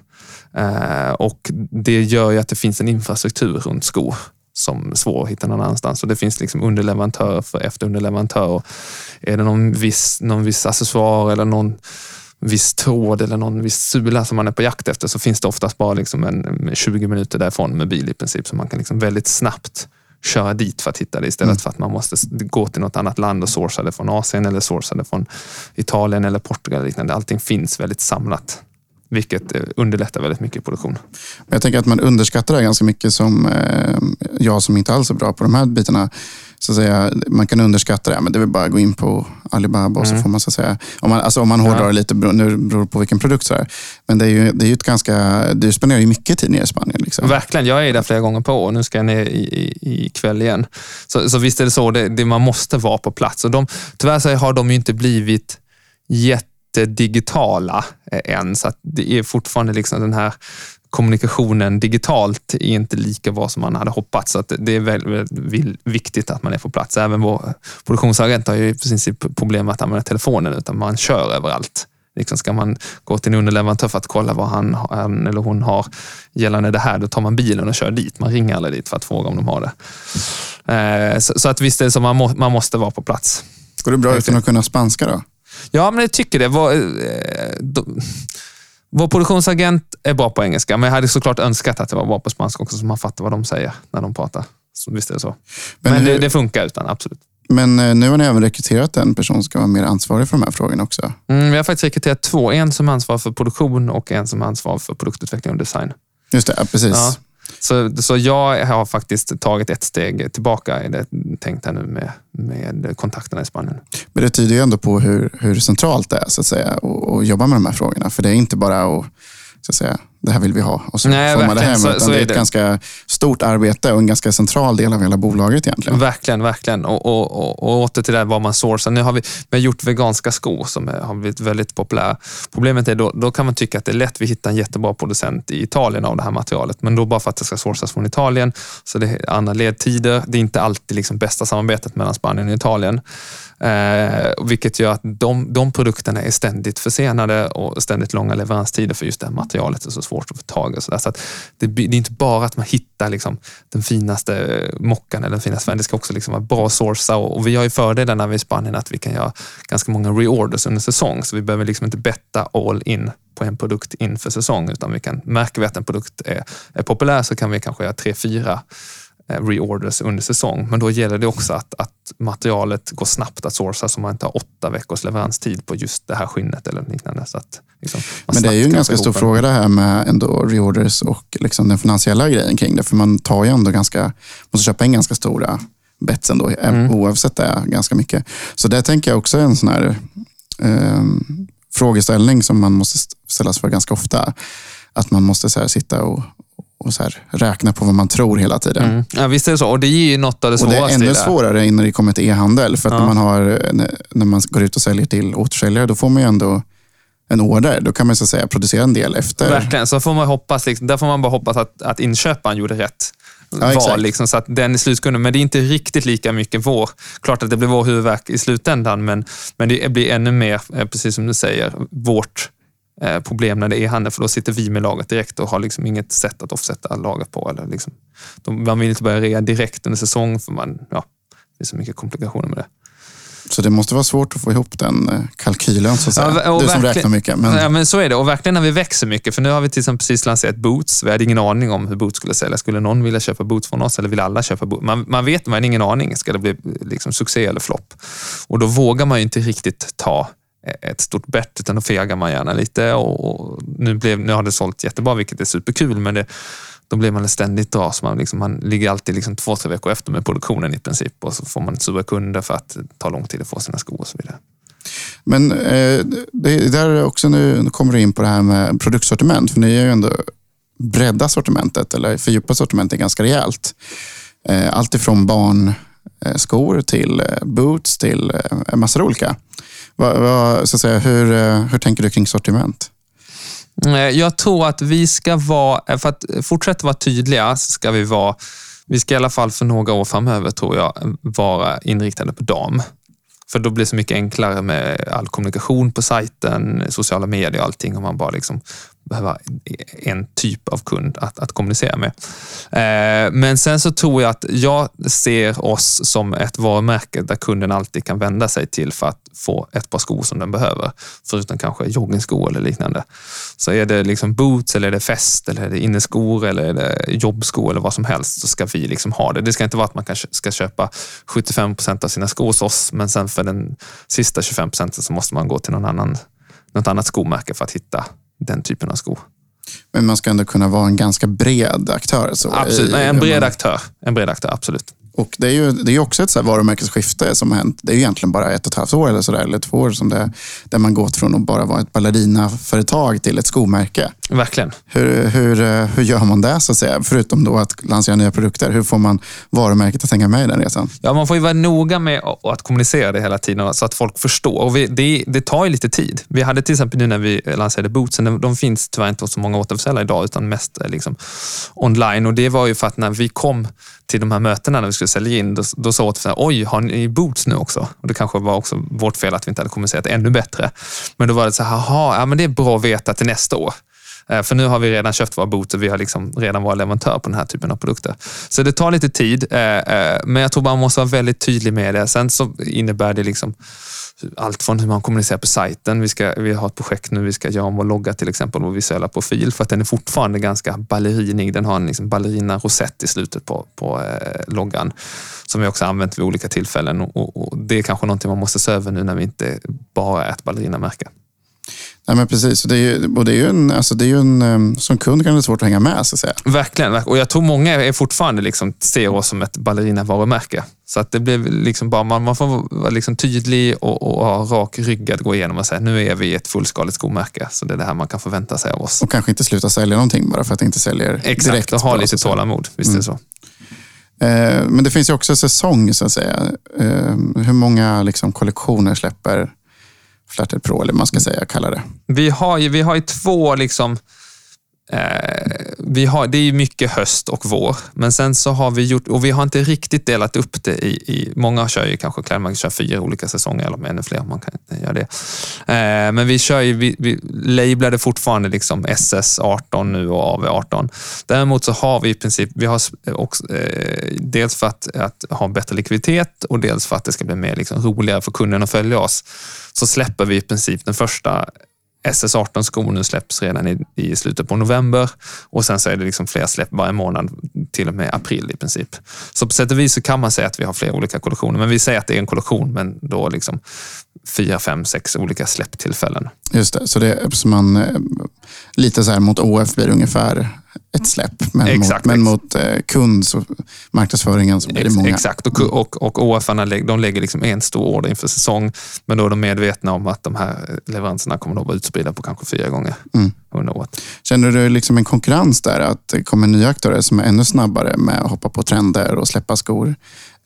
Eh, och det gör ju att det finns en infrastruktur runt skor som svår att hitta någon annanstans. Och det finns liksom underleverantörer för efterunderleverantörer. Är det någon viss, någon viss accessoar eller någon viss tråd eller någon viss sula som man är på jakt efter så finns det oftast bara liksom en 20 minuter därifrån med bil i princip. Så man kan liksom väldigt snabbt köra dit för att hitta det istället mm. för att man måste gå till något annat land och sourca det från Asien eller sourca det från Italien eller Portugal. Och liknande. Allting finns väldigt samlat vilket eh, underlättar väldigt mycket produktion. Jag tänker att man underskattar det ganska mycket som eh, jag som inte alls är bra på de här bitarna så att säga, man kan underskatta det, men det är väl bara att gå in på Alibaba och mm. så får man så att säga, om man, alltså om man hårdrar ja. lite, nu beror det på vilken produkt så är. Men det är ju, det är ju ett ganska, du spenderar ju mycket tid nere i Spanien. Liksom. Verkligen, jag är där flera gånger på och nu ska jag ner i, i, i kväll igen. Så, så visst är det så, det, det, man måste vara på plats. Och de, tyvärr så har de ju inte blivit jättedigitala eh, än, så det är fortfarande liksom den här kommunikationen digitalt är inte lika bra som man hade hoppats. Så det är väldigt, viktigt att man är på plats. Även vår produktionsagent har ju i princip problem med att använda telefonen, utan man kör överallt. Liksom ska man gå till en underleverantör för att kolla vad han, han, eller hon har gällande det här, då tar man bilen och kör dit. Man ringer aldrig dit för att fråga om de har det. Eh, så, att visst är det så, man måste vara på plats. Går det bra utan att kunna spanska då? Ja, men jag tycker det. Var, eh, vår produktionsagent är bra på engelska, men jag hade såklart önskat att det var bra på spanska också, så man fattar vad de säger när de pratar. Så visst är det så. Men, men hur, det, det, funkar utan, absolut. Men eh, nu har ni även rekryterat en person som ska vara mer ansvarig för de här frågorna också. Mm, vi har faktiskt rekryterat två. En som ansvarar för produktion och en som ansvarar för produktutveckling och design. Just det, precis. Ja. Så, så jag har faktiskt tagit ett steg tillbaka i det tänkt här nu med, med kontakterna i Spanien. Men det tyder ju ändå på hur, hur centralt det är så att säga att jobba med de här frågorna. För det är inte bara att så att säga, det här vill vi ha och så Nej, får man det hem. Så, så det är ett det. ganska stort arbete och en ganska central del av hela bolaget egentligen. Verkligen, verkligen. Och, och, och, och åter till det vad man sourcar. Nu har vi, vi har gjort veganska skor som har blivit väldigt populära. Problemet är då, då kan man tycka att det är lätt. Vi hittar en jättebra producent i Italien av det här materialet, men då bara för att det ska sourcas från Italien. Så det är andra ledtider. Det är inte alltid liksom bästa samarbetet mellan Spanien och Italien. Eh, vilket gör att de, de produkterna är ständigt försenade och ständigt långa leveranstider för just det här materialet är så svårt att få tag i. Så, så det, det, är inte bara att man hittar liksom den finaste mockan eller den finaste färgen. Det ska också liksom vara bra att sourca och, och vi har ju fördelen när vi är i Spanien att vi kan göra ganska många reorders under säsong. Så vi behöver liksom inte betta all in på en produkt inför säsong utan vi kan, märker vi att en produkt är, är populär så kan vi kanske göra tre, fyra reorders under säsong. Men då gäller det också att, att materialet går snabbt att sourca så man inte har åtta veckors leveranstid på just det här skinnet eller liknande. Så att, liksom, Men det är ju en ganska stor fråga det här med ändå reorders och liksom den finansiella grejen kring det. För man tar ju ändå ganska, måste köpa in ganska stora bets ändå, mm. oavsett det ganska mycket. Så det tänker jag också är en sån här eh, frågeställning som man måste ställas för ganska ofta. Att man måste så sitta och, och så här, räkna på vad man tror hela tiden. Mm. Ja, visst är det så. Och det är ju något av det svåraste. Och det är ännu svårare när det kommer till e-handel. För att ja. när, man har, när man går ut och säljer till återförsäljare, då får man ju ändå en order. Då kan man så säga producera en del efter. Verkligen, så får man hoppas, liksom, där får man bara hoppas att, att inköparen gjorde rätt ja, val. Liksom, så att den är slutkunden. Men det är inte riktigt lika mycket vår. Klart att det blir vår huvudvärk i slutändan, men, men det blir ännu mer, eh, precis som du säger, vårt eh, problem när det är handel, för då sitter vi med lagret direkt och har liksom inget sätt att offsätta lagret på. Eller liksom, de, man vill inte börja rea direkt under säsong, för man, ja, det är så mycket komplikationer med det. Så det måste vara svårt att få ihop den eh, kalkylen, så att säga. Ja, du som räknar mycket. Men, Ja, men så är det. Och verkligen när vi växer mycket. För nu har vi till exempel precis lanserat Boots. Vi hade ingen aning om hur Boots skulle sälja. Skulle någon vilja köpa Boots från oss eller vill alla köpa Boots? Man, man vet, man har ingen aning. Ska det bli liksom succé eller flopp? Och då vågar man ju inte riktigt ta ett stort bett, utan då fegar man gärna lite. Och, och nu, blev, nu har det sålt jättebra, vilket är superkul, men det, då blir man ständigt dras. Man, liksom, man ligger alltid liksom två, tre veckor efter med produktionen i princip och så får man sura kunder för att det tar lång tid att få sina skor och så vidare. men eh, det där också nu, nu kommer du in på det här med produktsortiment. För ni har ju ändå breddat sortimentet, eller fördjupat sortimentet ganska rejält. Eh, allt ifrån barnskor till eh, boots till eh, en massa olika. Va, va, så att säga, hur, eh, hur tänker du kring sortiment? Eh, jag tror att vi ska vara, eh, för att fortsätta vara tydliga, så ska vi vara, vi ska i alla fall för några år framöver tror jag, vara inriktade på dam. För då blir det så mycket enklare med all kommunikation på sajten, sociala medier och allting om man bara liksom behöva en typ av kund att, att kommunicera med. Eh, men sen så tror jag att jag ser oss som ett varumärke där kunden alltid kan vända sig till för att få ett par skor som den behöver. Förutom kanske joggingskor eller liknande. Så är det liksom boots eller är det fest eller är det inneskor eller är det jobbskor eller vad som helst så ska vi liksom ha det. Det ska inte vara att man kanske ska köpa 75 procent av sina skor hos oss men sen för den sista 25 procenten så måste man gå till någon annan, något annat skomärke för att hitta den typen av skor. Men man ska ändå kunna vara en ganska bred aktör. Så Absolut, i- Nej, en bred man- aktör. En bred aktör, absolut. Och det är ju det är också ett så här varumärkesskifte som har hänt. Det är ju egentligen bara ett och ett halvt år eller, så där, eller två år som det, där man gått från att bara vara ett ballerinaföretag till ett skomärke. Verkligen. Hur, hur, eh, hur gör man det så att säga? Förutom då att lansera nya produkter. Hur får man varumärket att hänga med i den resan? Ja, man får ju vara noga med att- kommunicera det hela tiden så att folk förstår. Och vi, det, det tar ju lite tid. Vi hade till exempel nu när vi lanserade bootsen, de, finns tyvärr inte hos så många återförsäljare idag, utan mest eh, liksom online. Och Det var ju för att när vi kom till de här mötena när vi skulle sälja in, då, då sa återförsäljaren, oj, har ni boots nu också? Och Det kanske var också vårt fel att vi inte hade kommunicerat ännu bättre. Men då var det så här, jaha, ja, men det är bra att veta till nästa år. Eh, för nu har vi redan köpt våra boots och vi har liksom redan våra leverantör på den här typen av produkter. Så det tar lite tid, eh, eh, men jag tror man måste vara väldigt tydlig med det. Sen så innebär det liksom allt från hur man kommunicerar på sajten. Vi, ska, vi har ett projekt nu, vi ska göra om vår logga till exempel, vår visuella profil, för att den är fortfarande ganska ballerinig. Den har en liksom ballerina-rosett i slutet på, på eh, loggan, som vi också använt vid olika tillfällen. Och, och, och Det är kanske någonting man måste se över nu när vi inte bara är ett ballerinamärke. Nej, men precis. Det är ju, och det är ju en, alltså det är ju en, eh, som kund kan det vara svårt att hänga med. Så att säga. Verkligen, verk- och jag tror många är fortfarande liksom, ser oss som ett ballerina-varumärke. Så att det blir liksom bara, man, man får vara liksom tydlig och, och ha rak rygg att gå igenom och säga nu är vi ett fullskaligt skomärke. Så det är det här man kan förvänta sig av oss. Och kanske inte sluta sälja någonting bara för att det inte säljer Exakt, direkt. och ha lite tålamod. Visst är det så. Eh, Men det finns ju också säsong så att säga. Eh, Hur många liksom, kollektioner släpper Flatted Pro, eller man ska säga, kalla det. Vi har ju, vi har ju två, liksom, Eh, vi har, det är mycket höst och vår, men sen så har vi gjort, och vi har inte riktigt delat upp det i, i många kör ju kanske klädmärken kör fyra olika säsonger, eller ännu fler om man kan göra det. Eh, men vi kör ju, vi, vi lablade fortfarande liksom SS18 nu och AV18. Däremot så har vi i princip, vi har eh, också, eh, dels för att, att ha bättre likviditet och dels för att det ska bli mer liksom roligare för kunden att följa oss, så släpper vi i princip den första SS18 skor nu släpps redan i, i slutet på november och sen så är det liksom flera släpp varje månad till och med april i princip. Så på sätt och vis så kan man säga att vi har flera olika kollektioner, men vi säger att det är en kollektion, men då liksom fyra, fem, sex olika släpptillfällen. Just det, så det är som man, eh, lite så här mot OF blir det ungefär ett släpp. Men Exakt, mot, men mot eh, kund, så, marknadsföringen, så blir det många. Exakt, och, och, och OF-arna lä- de lägger liksom en stor order inför säsong, men då är de medvetna om att de här leveranserna kommer att vara utspridda på kanske fyra gånger Mm. under året. Känner du liksom en konkurrens där? Att det kommer nya aktörer som är ännu snabbare med att hoppa på trender och släppa skor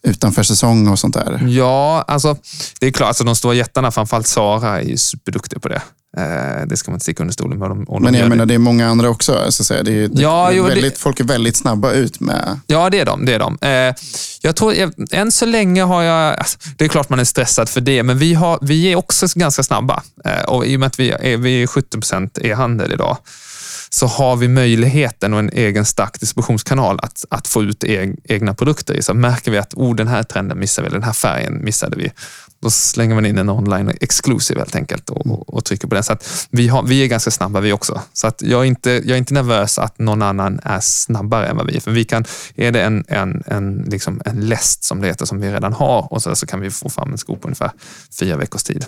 utanför säsong och sånt där? Ja, alltså det är klart, alltså, de stora jättarna, framförallt Sara, är ju superduktiga på det. Eh, det ska man inte sticka under stolen med. Om, om Men jag menar, det. det är många andra också. Så att säga. Det är, det, Ja, det är jo, väldigt, Folk är väldigt snabba ut med... Ja, det är de. Det är de. Eh, jag tror, jag, än så länge har jag... Alltså, det är klart man är stressad för det, men vi, har, vi är också ganska snabba. Eh, och I och med att vi är, vi är 70 e-handel idag, så har vi möjligheten och en egen stark distributionskanal att, att få ut eg, egna produkter i. Så märker vi att oh, den här trenden missade vi, den här färgen missade vi. Då slänger man in en online exclusive helt enkelt och, och, och trycker på den. Så att vi, har, vi är ganska snabba vi också. Så att jag, är inte, jag är inte nervös att någon annan är snabbare än vad vi är. För vi kan, är det en, en, en, liksom en läst som det heter, som vi redan har, och så, så kan vi få fram en sko på ungefär fyra veckors tid.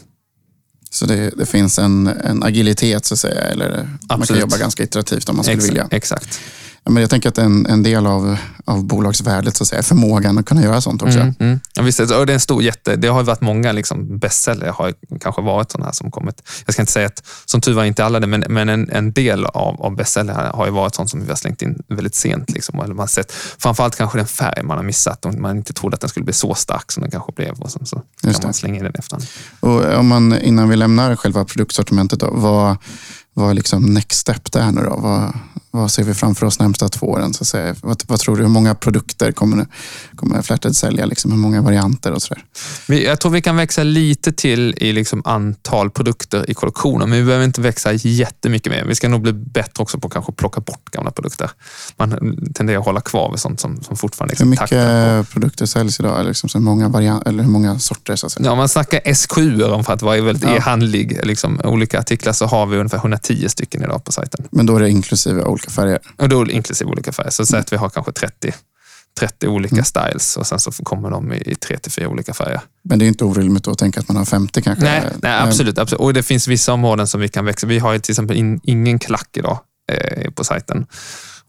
Så det, det finns en, en agilitet så att säga. Eller man kan jobba ganska iterativt om man skulle Exakt. vilja. exakt. Men jag tänker att en, en del av, av bolagsvärdet så att säga, är förmågan att kunna göra sånt också. Mm, mm. Ja, visst, det är en stor jätte. Det har varit många liksom bestseller har kanske varit sådana här som kommit. Jag ska inte säga att, som tur var inte alla det, men, men en, en del av, av bestseller har ju varit sånt som vi har slängt in väldigt sent. Liksom, eller man sett, framförallt kanske den färg man har missat och man inte trodde att den skulle bli så stark som den kanske blev. Och så, så kan Just det. man slänga in den efterhand. Och om man, innan vi lämnar själva produktsortimentet, då, vad, vad är liksom next step där nu då? Vad, vad ser vi framför oss närmsta två åren? Så att säga? Vad, vad tror du? Hur många produkter kommer, kommer Flathead sälja? Liksom, hur många varianter och sådär? Vi, jag tror vi kan växa lite till i liksom antal produkter i kollektionen, men vi behöver inte växa jättemycket mer. Vi ska nog bli bättre också på att kanske plocka bort gamla produkter. Man tenderar att hålla kvar vid sånt som, som fortfarande Hur liksom mycket taktar på. produkter säljs idag? Eller, liksom, så många variant, eller hur många sorter? Så att säga? Ja, man snackar SKU om för att vara väldigt Ja. e-handlig, liksom, olika artiklar, så har vi ungefär 110 stycken idag på sajten. Men då är det inklusive olika färger. Och då inklusive olika färger. Så säg att vi har kanske 30, 30 olika Mm. styles och sen så kommer de i 3 till 4 olika färger. Men det är inte orimligt att tänka att man har 50 kanske? Nej, nej absolut, absolut. Och det finns vissa områden som vi kan växa. Vi har till exempel in, ingen klack idag eh, på sajten.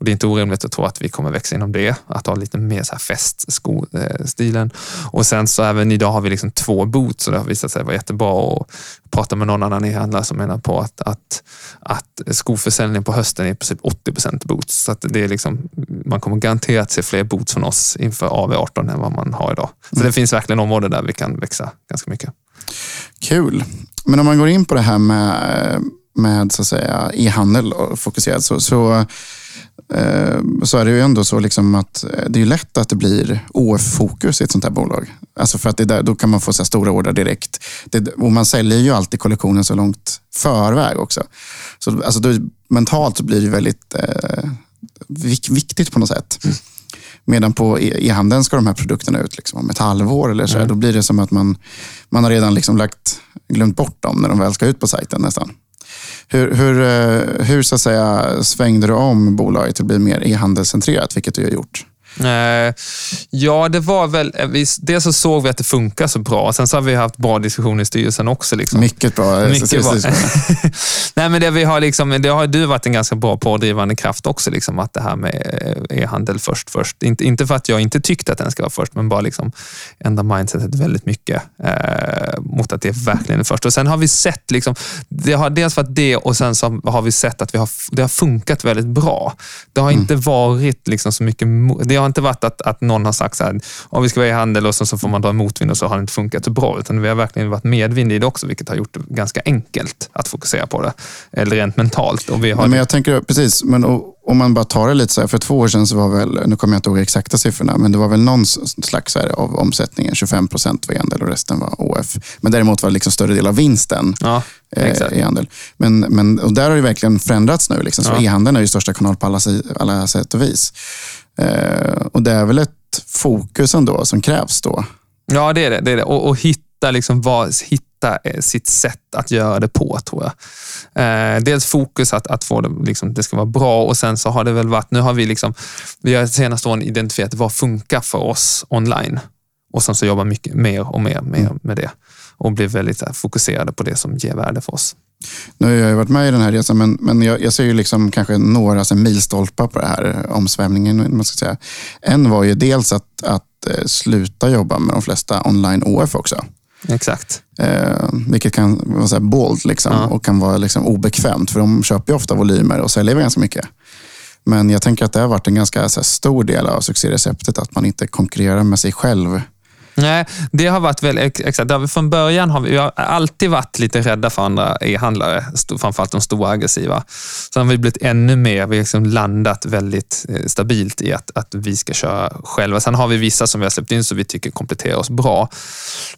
Det är inte orimligt att tro att vi kommer växa inom det, att ha lite mer så här festskostilen. Och sen så även idag har vi liksom två boots och det har visat sig vara jättebra. Och prata med någon annan e-handlare som menar på att, att, att skoförsäljning på hösten är i princip 80 boots. Så att det är liksom, man kommer garanterat se fler boots från oss inför AV18 än vad man har idag. Så det finns verkligen områden där vi kan växa ganska mycket. Kul. Men om man går in på det här med, med så att säga, e-handel och fokuserat så, så, så är det ju ändå så liksom att eh, det är lätt att det blir OF-fokus i ett sånt här bolag. Alltså för att där, då kan man få så stora order direkt. Det, och man säljer ju alltid kollektionen så långt förväg också. Så alltså då, mentalt blir det väldigt eh, vik, viktigt på något sätt. Medan på e- e-handeln ska de här produkterna ut liksom om ett halvår eller så. här. Då blir det som att man, man har redan liksom lagt, glömt bort dem när de väl ska ut på sajten nästan. Hur, hur, eh, hur så att säga, svängde du om bolaget till att bli mer e-handelscentrerat, vilket du har gjort? Eh, ja, det var väl... eh, dels så såg vi att det funkar så bra. Sen så har vi haft bra diskussioner i styrelsen också. Liksom. Mycket bra. Mycket bra. Nej, men det, vi har liksom, det har du varit en ganska bra pådrivande kraft också, liksom, att det här med eh, e-handel först. först. Inte, inte för att jag inte tyckte att den ska vara först, men bara liksom ändra mindsetet väldigt mycket eh, mot att det verkligen är först. Och Sen har vi sett, liksom, det har dels varit det och sen så har vi sett att vi har, det har funkat väldigt bra. Det har inte varit liksom så mycket, det har inte varit att, att någon har sagt så här, "Ja, vi ska vara e-handel och sen så får man dra motvind och så har det inte funkat så bra. Utan vi har verkligen varit medvind i det också, vilket har gjort det ganska enkelt att fokusera på det. Eller rent mentalt. Och vi har Ja, men jag tänker, precis, men om man bara tar det lite så här, för två år sedan så var väl, nu kommer jag inte ihåg exakta siffrorna, men det var väl någon slags här, av omsättningen, 25 procent var e-handel och resten var OF. Men däremot var det liksom större del av vinsten Ja, eh, exakt. e-handel. Men, men, och där har det verkligen förändrats nu. Liksom. Så Ja. e-handeln är ju största kanal på alla, alla sätt och vis. Eh, och det är väl ett fokus ändå som krävs då. Ja, det är det. det, är det. Och, och hitta, liksom vad, hitta eh, sitt sätt att göra det på, tror jag. Eh, dels fokus att, att få det, liksom, det ska vara bra och sen så har det väl varit, nu har vi liksom, vi har senaste åren identifierat vad funkar för oss online. Och sen så jobbar mycket mer och mer, mer med det. Och blir väldigt här, fokuserade på det som ger värde för oss. Nu har jag ju varit med i den här resan, men, men jag, jag ser ju liksom kanske några så här, milstolpar på det här omsvämningen. om Man ska säga. En var ju dels att, att eh, sluta jobba med de flesta online OF också. Exakt. Eh, vilket kan vara så här bold liksom, Ja. och kan vara liksom obekvämt, för de köper ju ofta volymer och säljer ganska mycket. Men jag tänker att det har varit en ganska här, stor del av succéreceptet, att man inte konkurrerar med sig själv Nej, det har varit väl, exakt. Från början har vi, vi har alltid varit lite rädda för andra e-handlare, framförallt de stora aggressiva. Sen har vi blivit ännu mer, vi har liksom landat väldigt eh, stabilt i att, att vi ska köra själva. Sen har vi vissa som vi har släppt in som vi tycker kompletterar oss bra.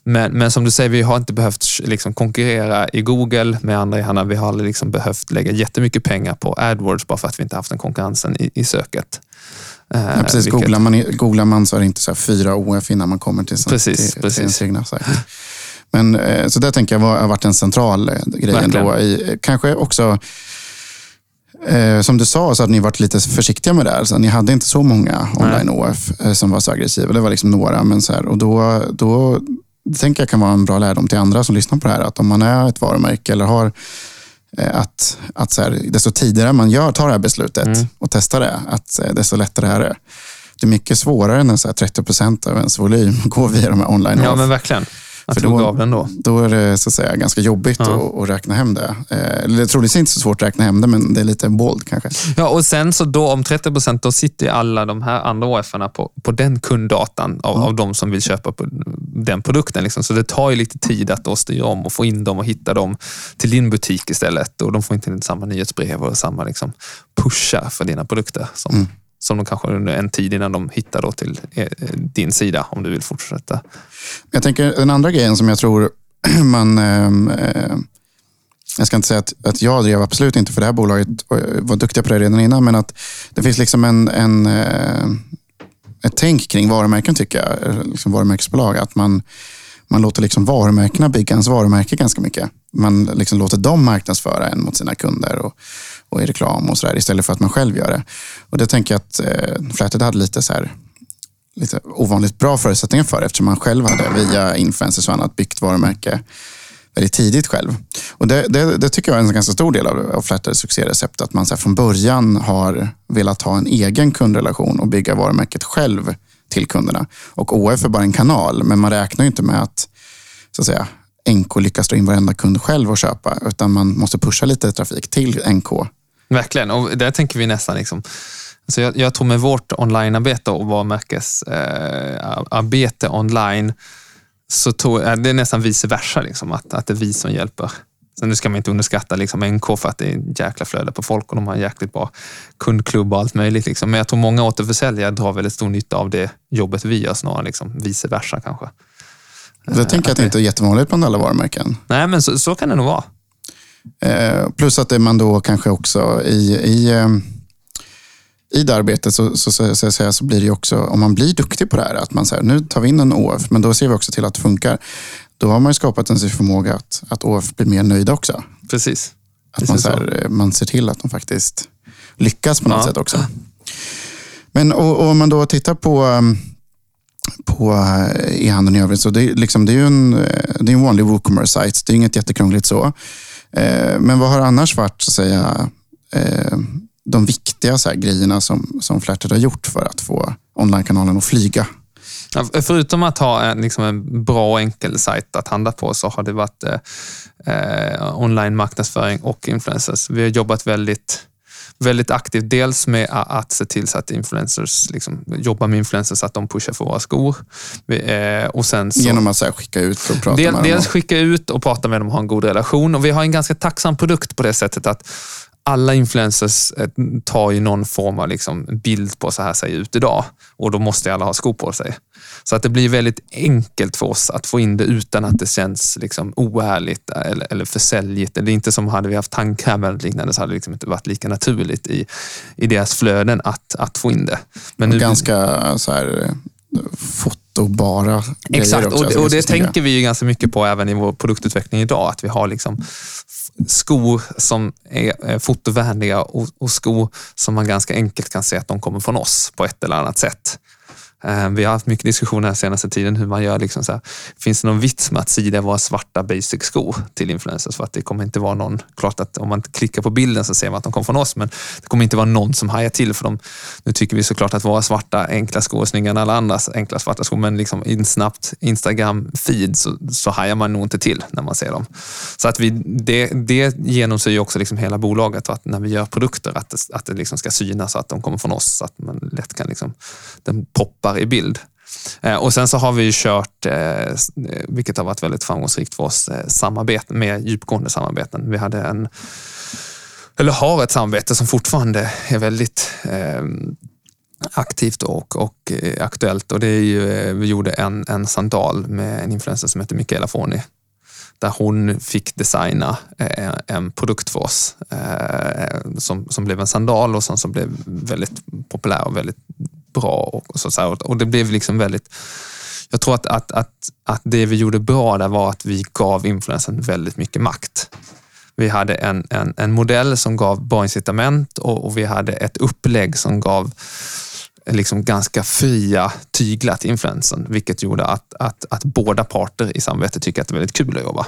Men, men som du säger, vi har inte behövt liksom konkurrera i Google med andra e-handlare. Vi har aldrig liksom behövt lägga jättemycket pengar på AdWords bara för att vi inte haft den konkurrensen i, i söket. Ja, precis. Vilket... Googlar, man, googlar man så är det inte så fyra OF innan man kommer till, precis, till, precis. till egna sajt. Men, eh, så det tänker jag har varit en central eh, grej ändå. I, kanske också, eh, som du sa, så hade ni varit lite försiktiga med det här. Så ni hade inte så många online OF eh, som var så aggressiva. Det var liksom några. Men så här, och då, då det tänker jag kan vara en bra lärdom till andra som lyssnar på det här. Att om man är ett varumärke eller har Eh, att, att så här, desto tidigare man gör, tar det här beslutet mm. och testar det, att eh, desto lättare är det. Det är mycket svårare när så 30 procent av ens volym går via de här online Ja, men verkligen. Att då, av den då. Då är det så att säga, ganska jobbigt ja. att, att, räkna hem det. Eh, eller troligtvis inte så svårt att räkna hem det, men det är lite bold kanske. Ja, och sen så då om 30 procent, då sitter alla de här andra OF-erna på, på den kunddatan av, mm. av de som vill köpa den produkten. Liksom. Så det tar ju lite tid att då styra om och få in dem och hitta dem till din butik istället. Och de får inte in samma nyhetsbrev och samma liksom, pushar för dina produkter. Som, mm som de kanske under en tid innan de hittar då till eh, din sida om du vill fortsätta. Jag tänker den andra grejen som jag tror man... Ehm, eh, jag ska inte säga att, att jag drev absolut inte för det här bolaget och var duktiga på det redan innan, men att det finns liksom en, en eh, ett tänk kring varumärken tycker jag, liksom varumärkesbolag. Att man, man låter liksom varumärkena bygga ens varumärke ganska mycket. Man liksom låter dem marknadsföra en mot sina kunder. Och, och i reklam och sådär istället för att man själv gör det. Och det tänker jag att eh, Flathead hade lite så här, lite ovanligt bra förutsättningar för eftersom man själv hade via influencers och annat byggt varumärke väldigt tidigt själv. Och det, det, det tycker jag är en ganska stor del av, av Flatheads succérecept. Att man så från början har velat ha en egen kundrelation och bygga varumärket själv till kunderna. Och OF är bara en kanal, men man räknar ju inte med att, så att säga, NK lyckas dra in varenda kund själv och köpa, utan man måste pusha lite trafik till NK Verkligen, och där tänker vi nästan liksom Alltså jag, jag tror med vårt onlinearbete och varumärkesarbete eh, online så tror jag, det är nästan vice versa, liksom, att, att det är vi som hjälper. Sen nu ska man inte underskatta liksom NK för att det är en jäkla flöde på folk och de har en jäkligt bra kundklubb och allt möjligt. Liksom. Men jag tror många återförsäljare drar väldigt stor nytta av det jobbet vi gör snarare liksom, vice versa kanske. Jag tänker att det inte är jättevanligt bland alla varumärken. Nej, men så, så kan det nog vara. Eh, plus att man då kanske också i, i, eh, i det arbetet så, så, så, så, så, blir det också, om man blir duktig på det här, att man säger nu tar vi in en OF, men då ser vi också till att det funkar. Då har man skapat en förmåga att, att OF blir mer nöjda också. Precis. Att man, så här, eh, man ser till att de faktiskt lyckas på något ja. sätt också. Men och, och om man då tittar på på e-handeln i övrigt. Så det, liksom, det är ju en, det är en vanlig WooCommerce-sajt. Det är inget jättekrångligt så. Eh, men vad har annars varit så att säga, eh, de viktiga så här, grejerna som, som Flärtet har gjort för att få onlinekanalen att flyga? Ja, förutom att ha en, liksom en bra och enkel sajt att handla på så har det varit eh, eh online marknadsföring och influencers. Vi har jobbat väldigt väldigt aktivt. Dels med att se till så att influencers liksom, jobbar med influencers så att de pushar för våra skor. Eh, och sen så, Genom att så här, skicka ut och prata del, med dem? Dels skicka ut och prata med dem och ha en god relation. Och Vi har en ganska tacksam produkt på det sättet att alla influencers eh, tar ju någon form av liksom bild på så här ser ut idag och då måste alla ha skor på sig. Så att det blir väldigt enkelt för oss att få in det utan att det känns liksom oärligt eller, eller försäljigt. Det är inte som hade vi haft tandkräm eller liknande så hade det liksom inte varit lika naturligt i, i deras flöden att, att få in det. Men nu, ganska så här fotobara Exakt, också, och, och det tänker vi ju ganska mycket på även i vår produktutveckling idag. Att vi har liksom skor som är fotovänliga och, och skor som man ganska enkelt kan se att de kommer från oss på ett eller annat sätt. Eh, vi har haft mycket diskussioner den senaste tiden hur man gör. Liksom så här, finns det någon vits med att sida våra svarta basic skor till influencers? För att det kommer inte vara någon, klart att om man klickar på bilden så ser man att de kommer från oss, men det kommer inte vara någon som hajar till för dem. Nu tycker vi såklart att våra svarta enkla skor är snyggare än alla andras enkla svarta skor, men liksom i en snabbt Instagram-feed så, så hajar man nog inte till när man ser dem. Så att vi, det, det genomsyrar också liksom hela bolaget, att när vi gör produkter, att det, att det liksom ska synas att de kommer från oss, så att man lätt kan liksom, den poppar i bild. Eh, och sen så har vi ju kört, eh, eh, vilket har varit väldigt framgångsrikt för oss, samarbeten, mer djupgående samarbeten. Vi hade en, eller har ett samarbete som fortfarande är väldigt ehm, aktivt och, och aktuellt. Och det är ju, vi gjorde en, en sandal med en influencer som heter Michaela Forni där hon fick designa eh, en produkt för oss eh, som, som blev en sandal och som, som blev väldigt populär och väldigt bra. Och, så, och det blev liksom väldigt jag tror att, att, att, att det vi gjorde bra där var att vi gav influensen väldigt mycket makt. Vi hade en, en, en modell som gav bra incitament och, och vi hade ett upplägg som gav liksom ganska fria tyglar till influensen, vilket gjorde att, att, att båda parter i samarbetet tycker att det är väldigt kul att jobba.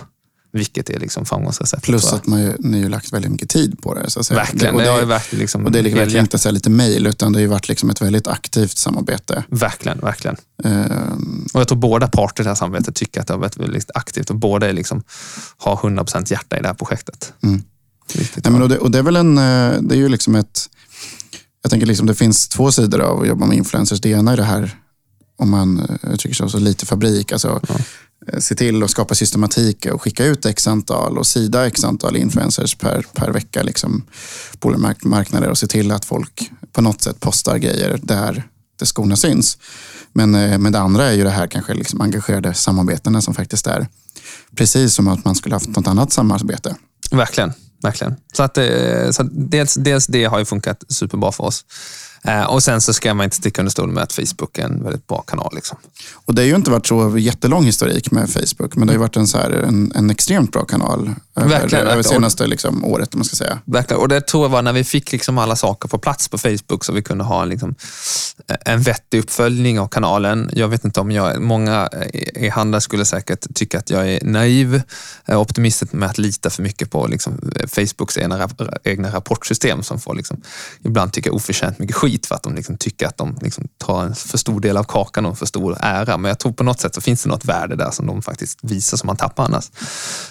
Vilket är liksom framgångsreceptet. Plus att man ju, ni har lagt väldigt mycket tid på det. Så att säga. Verkligen. Det, och det, det har verkligen liksom och det är liksom verkligen inte så lite mejl, utan det har varit liksom ett väldigt aktivt samarbete. Verkligen, verkligen. Um, och jag tror båda parter i det här samarbetet tycker att det har varit väldigt aktivt och båda är liksom, har 100% hjärta i det här projektet. Mm. Nej, men och, det, och det är väl en, eh, det är ju liksom ett jag tänker liksom det finns två sidor av att jobba med influencers. Det ena är det här, om man eh, uttrycker sig så, lite fabrik. Alltså, ja. Eh, se till att skapa systematik och skicka ut x antal och sida x antal influencers per, per vecka liksom, på olika marknader och se till att folk på något sätt postar grejer där det skorna syns. Men, eh, men det andra är ju det här kanske liksom engagerade samarbetena som faktiskt är precis som att man skulle haft något annat samarbete. Verkligen verkligen. Så, att, eh, så att dels, dels det har ju funkat superbra för oss. Eh, och sen så ska man inte sticka under stol med att Facebook är en väldigt bra kanal. Liksom. Och det har ju inte varit så jättelång historik med Facebook, men det har ju varit en, så här, en, en extremt bra kanal verkligen, över, senaste liksom, året. Man ska säga. Verkligen, och det tror jag var när vi fick liksom alla saker på plats på Facebook så vi kunde ha liksom, en vettig uppföljning av kanalen. Jag vet inte om jag, många i handlar skulle säkert tycka att jag är naiv, optimistisk med att lita för mycket på liksom, Facebooks egna, egna rapportsystem som får liksom, ibland tycka oförtjänt mycket skit för att de liksom tycker att de liksom tar en för stor del av kakan och en för stor ära. Men jag tror på något sätt så finns det något värde där som de faktiskt visar som man tappar annars.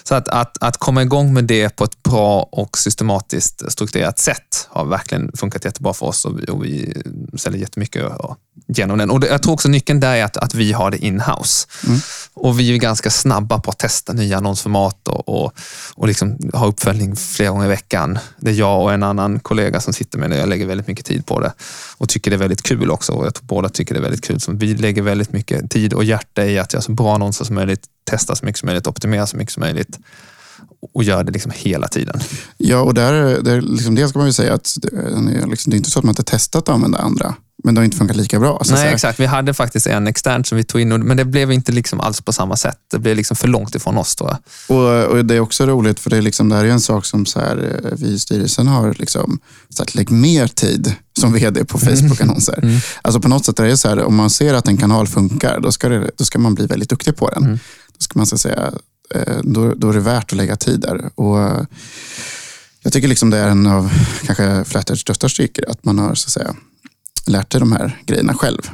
Så att, att, att komma igång med det på ett bra och systematiskt strukturerat sätt har verkligen funkat jättebra för oss och vi, och vi säljer jättemycket genom den. Och jag tror också nyckeln där är att, att vi har det in-house. Mm. Och vi är ganska snabba på att testa nya annonsformat och, och, och liksom ha uppföljning flera gånger i veckan. Det är jag och en annan kollega som sitter med det. Jag lägger väldigt mycket tid på det och tycker det är väldigt kul också. Och jag tror båda tycker det är väldigt kul. Så vi lägger väldigt mycket tid och hjärta i att göra så bra annonser som möjligt, testa så mycket som möjligt, optimera så mycket som möjligt och gör det liksom hela tiden. Ja, och där, där liksom, det ska man ju säga att eh, det, liksom, det är inte så att man inte testat att använda andra men det har inte funkat lika bra. Nej, exakt. Vi hade faktiskt en extern som vi tog in, men det blev inte liksom alls på samma sätt. Det blev liksom för långt ifrån oss jag. Och, och Det är också roligt, för det, är liksom, det här är en sak som så här, eh, vi i styrelsen har liksom, sagt, lägg mer tid som vd på Facebook-annonser. Mm. Alltså på något sätt är det så här, om man ser att en kanal funkar, då ska, det, då ska man bli väldigt duktig på den. Mm. Då ska man så säga, eh, då, då är det värt att lägga tid där. Och, jag tycker liksom det är en av kanske Flatters största styrkor, att man har så att säga, lärt dig de här grejerna själv?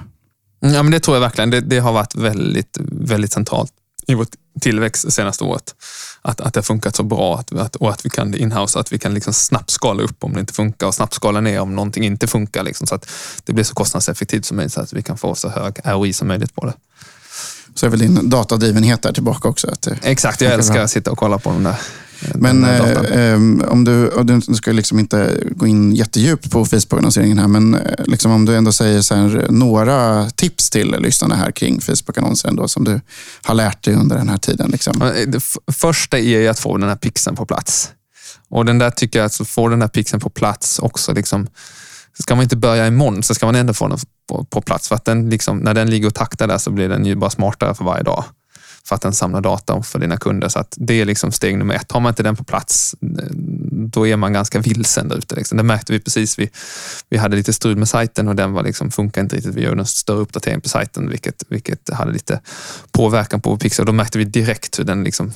Ja, men det tror jag verkligen. Det, det har varit väldigt, väldigt centralt i vår tillväxt senaste året. Att, att det har funkat så bra att, att, och att vi kan inhouse, att vi kan liksom snabbt skala upp om det inte funkar och snabbt skala ner om någonting inte funkar. Liksom, så att det blir så kostnadseffektivt som möjligt så att vi kan få så hög ROI som möjligt på det. Så är väl din datadrivenhet där tillbaka också? Att Exakt, jag älskar att sitta och kolla på de där men eh, eh, om du, du ska liksom inte gå in jättedjupt på Facebook-annonseringen här, men eh, liksom om du ändå säger här, några tips till lyssnarna här kring Facebook-annonser som du har lärt dig under den här tiden. Liksom. Eh, det första är att få den här pixeln på plats. Och den där tycker jag, att få den här pixeln på plats också. Liksom, ska man inte börja imorgon så ska man ändå få den på, på plats. För att den liksom, när den ligger och taktar där så blir den ju bara smartare för varje dag för att den samlar data för dina kunder. Så att det är liksom steg nummer ett. Har man inte den på plats, eh, då är man ganska vilsen där ute. Liksom. Det märkte vi precis. Vi, vi hade lite strul med sajten och den var liksom, funkar inte riktigt. Vi gjorde en större uppdatering på sajten, vilket, vilket hade lite påverkan på Pixel. Då märkte vi direkt hur den liksom,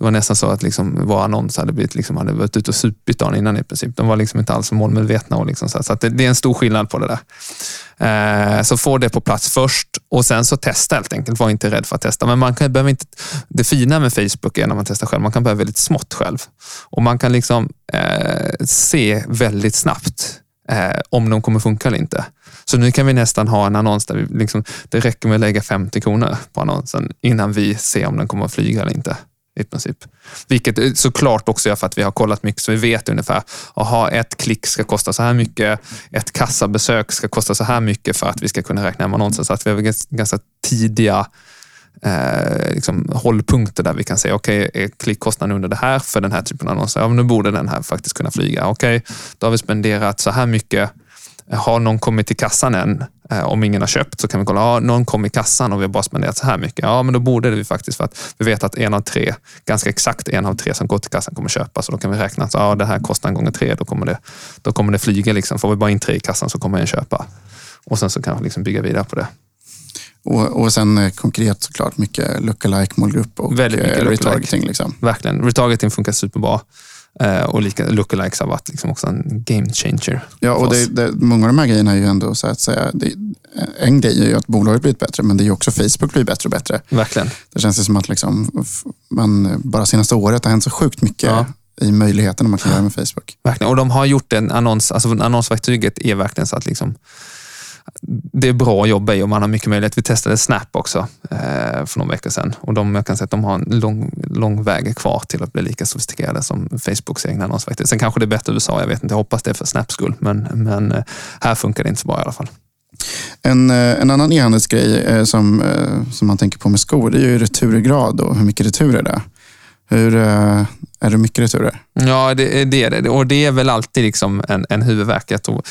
det var nästan så att liksom vår annons hade, blivit, liksom, hade varit ute och supit dagen innan i princip. De var liksom inte alls målmedvetna. Och liksom så, så att det, det, är en stor skillnad på det där. Eh, så få det på plats först och sen så testa helt enkelt. Var inte rädd för att testa. Men man kan, behöver inte, det fina med Facebook är när man testar själv, man kan börja väldigt smått själv. Och man kan liksom eh, se väldigt snabbt eh, om de kommer funka eller inte. Så nu kan vi nästan ha en annons där vi liksom, det räcker med att lägga 50 kronor på annonsen innan vi ser om den kommer att flyga eller inte. I princip. Vilket såklart också gör för att vi har kollat mycket så vi vet ungefär, aha, ett klick ska kosta så här mycket, ett kassabesök ska kosta så här mycket för att vi ska kunna räkna hem annonsen. Så att vi har ganska tidiga eh, liksom, hållpunkter där vi kan säga, okej, okay, är klickkostnaden under det här för den här typen av annonser? Ja, men nu borde den här faktiskt kunna flyga. Okej, okay, då har vi spenderat så här mycket. Har någon kommit till kassan än? Eh, om ingen har köpt så kan vi kolla, ja, någon kom i kassan och vi har bara spenderat så här mycket. Ja, men då borde vi faktiskt, för att vi vet att en av tre, ganska exakt en av tre som går till kassan kommer köpa. Så då kan vi räkna att ja, det här kostar en gånger tre, då kommer det, då kommer det flyga. Liksom. Får vi bara in tre i kassan så kommer en köpa. Och sen så kan vi liksom bygga vidare på det. Och, och sen eh, konkret såklart mycket lookalike målgrupp och Väldigt mycket eh, retargeting. Liksom. Verkligen. Retargeting funkar superbra. Uh, och lika, lookalikes har varit liksom också en game changer. Ja, och det, det, många av de här grejerna är ju ändå så att säga, det, en grej är ju att bolaget blivit bättre, men det är ju också Facebook blir bättre och bättre. Verkligen. Det känns som att liksom, man bara senaste året har hänt så sjukt mycket ja. i möjligheterna man kan göra med Facebook. Verkligen, och de har gjort en annons, alltså annonsverktyget är verkligen så att liksom, det är bra att jobba i och man har mycket möjlighet. Vi testade Snap också eh, för några veckor sedan och de, jag kan säga att de har en lång, lång väg kvar till att bli lika sofistikerade som Facebooks egna annonsverktyg. Sen kanske det är bättre i USA, jag vet inte. Jag hoppas det är för Snaps skull, men, men eh, här funkar det inte så bra i alla fall. En, eh, en annan e-handelsgrej eh, som, som man tänker på med skor, det är ju returgrad och hur mycket returer det är. Hur, är det mycket returer? Ja, det, det är det. Och det är väl alltid liksom en, en huvudvärk. Jag tror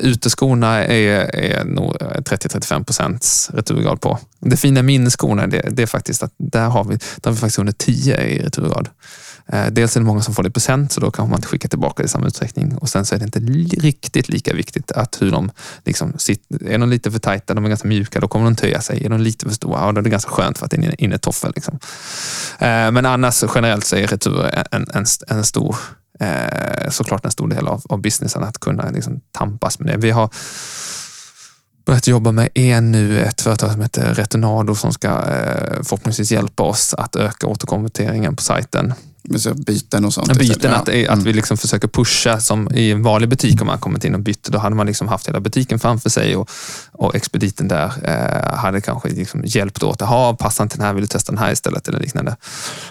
Uteskorna är, är nog 30-35 procents returgrad på. Det fina med inneskorna det, det är faktiskt att där har vi, där har vi faktiskt under 10 i returgrad. Eh, dels är det många som får det i present, så då kanske man inte skickar tillbaka det i samma utsträckning. Och sen så är det inte riktigt lika viktigt att hur de liksom sitter. Är de lite för tajta, de är ganska mjuka, då kommer de töja sig. Är de lite för stora, ja, då är det ganska skönt för att det är en innetoffel. Liksom. Eh, men annars generellt så är retur en, en, en stor eh, såklart en stor del av, av businessen att kunna liksom tampas med det. Vi har börjat jobba med en nu, ett företag som heter Retonado som ska eh, förhoppningsvis hjälpa oss att öka återkonverteringen på sajten. Byten och sånt? Byten, att, mm. att vi liksom försöker pusha som i en vanlig butik om man kommit in och bytt. Då hade man liksom haft hela butiken framför sig och, och expediten där eh, hade kanske liksom hjälpt åt. Jaha, passar inte den här, vill du testa den här istället? Eller liknande.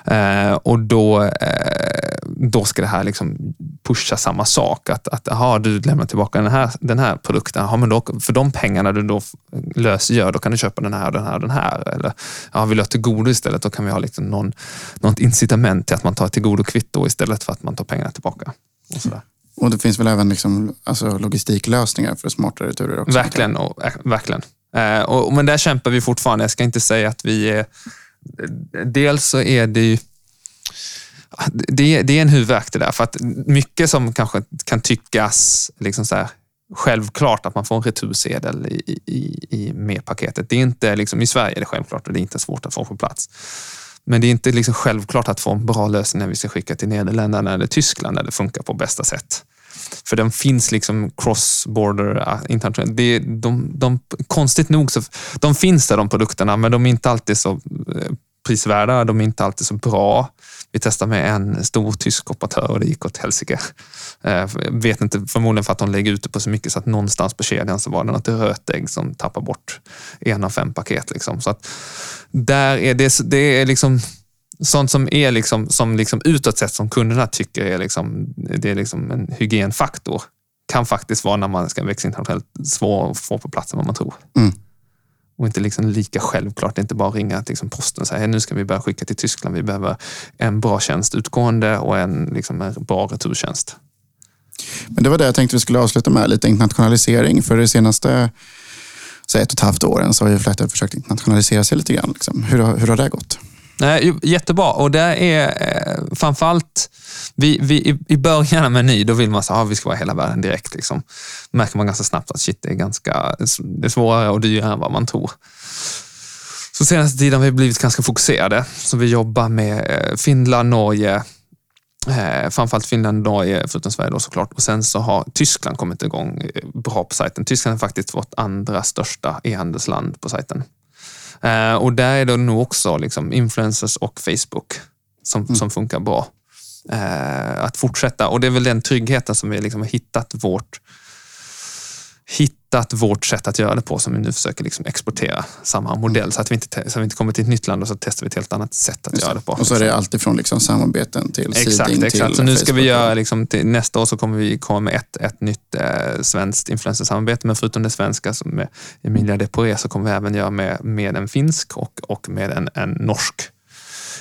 Eh, och då, eh, då ska det här liksom pusha samma sak. Att, att aha, du lämnar tillbaka den här, den här produkten. Aha, men då, för de pengarna du då lösgör, då kan du köpa den här, den här, den här. Eller ja, vill du ha till godo istället, då kan vi ha liksom någon, något incitament till att man tar till godo kvitto istället för att man tar pengarna tillbaka. Och, sådär. och det finns väl även liksom, alltså logistiklösningar för smartare returer också? Verkligen. Och, äh, verkligen. Eh, och, men där kämpar vi fortfarande. Jag ska inte säga att vi är... Dels så är det ju det, det är en huvudvärk det där. För att mycket som kanske kan tyckas liksom så här, självklart att man får en retursedel i, i, i med paketet. Det är inte, liksom, I Sverige är det självklart och det är inte svårt att få på plats. Men det är inte liksom självklart att få en bra lösning när vi ska skicka till Nederländerna eller Tyskland där det funkar på bästa sätt. För den finns liksom cross-border äh, internationellt. De, de, de, konstigt nog så de finns där de produkterna, men de är inte alltid så eh, prisvärda. De är inte alltid så bra. Vi testade med en stor tysk operatör och det gick åt helsike. Eh, vet inte, förmodligen för att de lägger ut det på så mycket så att någonstans på kedjan så var det något rötägg som tappar bort en av fem paket. Liksom. Så att där är det, det är liksom sånt som är liksom, som liksom utåt sett som kunderna tycker är, liksom, det är liksom en hygienfaktor kan faktiskt vara när man ska växa internationellt svår att få på plats än vad man tror. Mm. Och inte liksom lika självklart. Det är inte bara att ringa till liksom posten och säga nu ska vi börja skicka till Tyskland. Vi behöver en bra tjänst utgående och en, liksom en bra returtjänst. Men det var det jag tänkte vi skulle avsluta med, lite internationalisering. För det senaste så ett och ett halvt åren så har ju Flatter försökt internationalisera sig lite grann. Liksom. Hur, har, hur har det gått? Nej, jättebra och det är eh, framförallt vi, vi, i början med ny, då vill man att ah, vi ska vara hela världen direkt. Liksom. märker man ganska snabbt att shit, det är, ganska, det är svårare och dyrare än vad man tror. Så senaste tiden har vi blivit ganska fokuserade. Så vi jobbar med eh, Finland, Norge, Eh, framförallt Finland, Norge, förutom Sverige då såklart. Och sen så har Tyskland kommit igång eh, bra på sajten. Tyskland är faktiskt vårt andra största e-handelsland på sajten. Eh, och där är det nog också liksom influencers och Facebook som, mm. som funkar bra. Eh, att fortsätta. Och det är väl den tryggheten som vi liksom har hittat vårt hittat vårt sätt att göra det på som vi nu försöker liksom exportera samma modell så att vi inte, så att vi inte kommer till ett nytt land och så testar vi ett helt annat sätt att göra det på. Och så är det alltifrån liksom samarbeten till Exakt, seeding exakt. till Så nu ska Facebook. vi göra, liksom, till, nästa år så kommer vi komma med ett, ett nytt eh, svenskt influencersamarbete, men förutom det svenska som med Emilia Deporé så kommer vi även göra med, med en finsk och, och med en, en norsk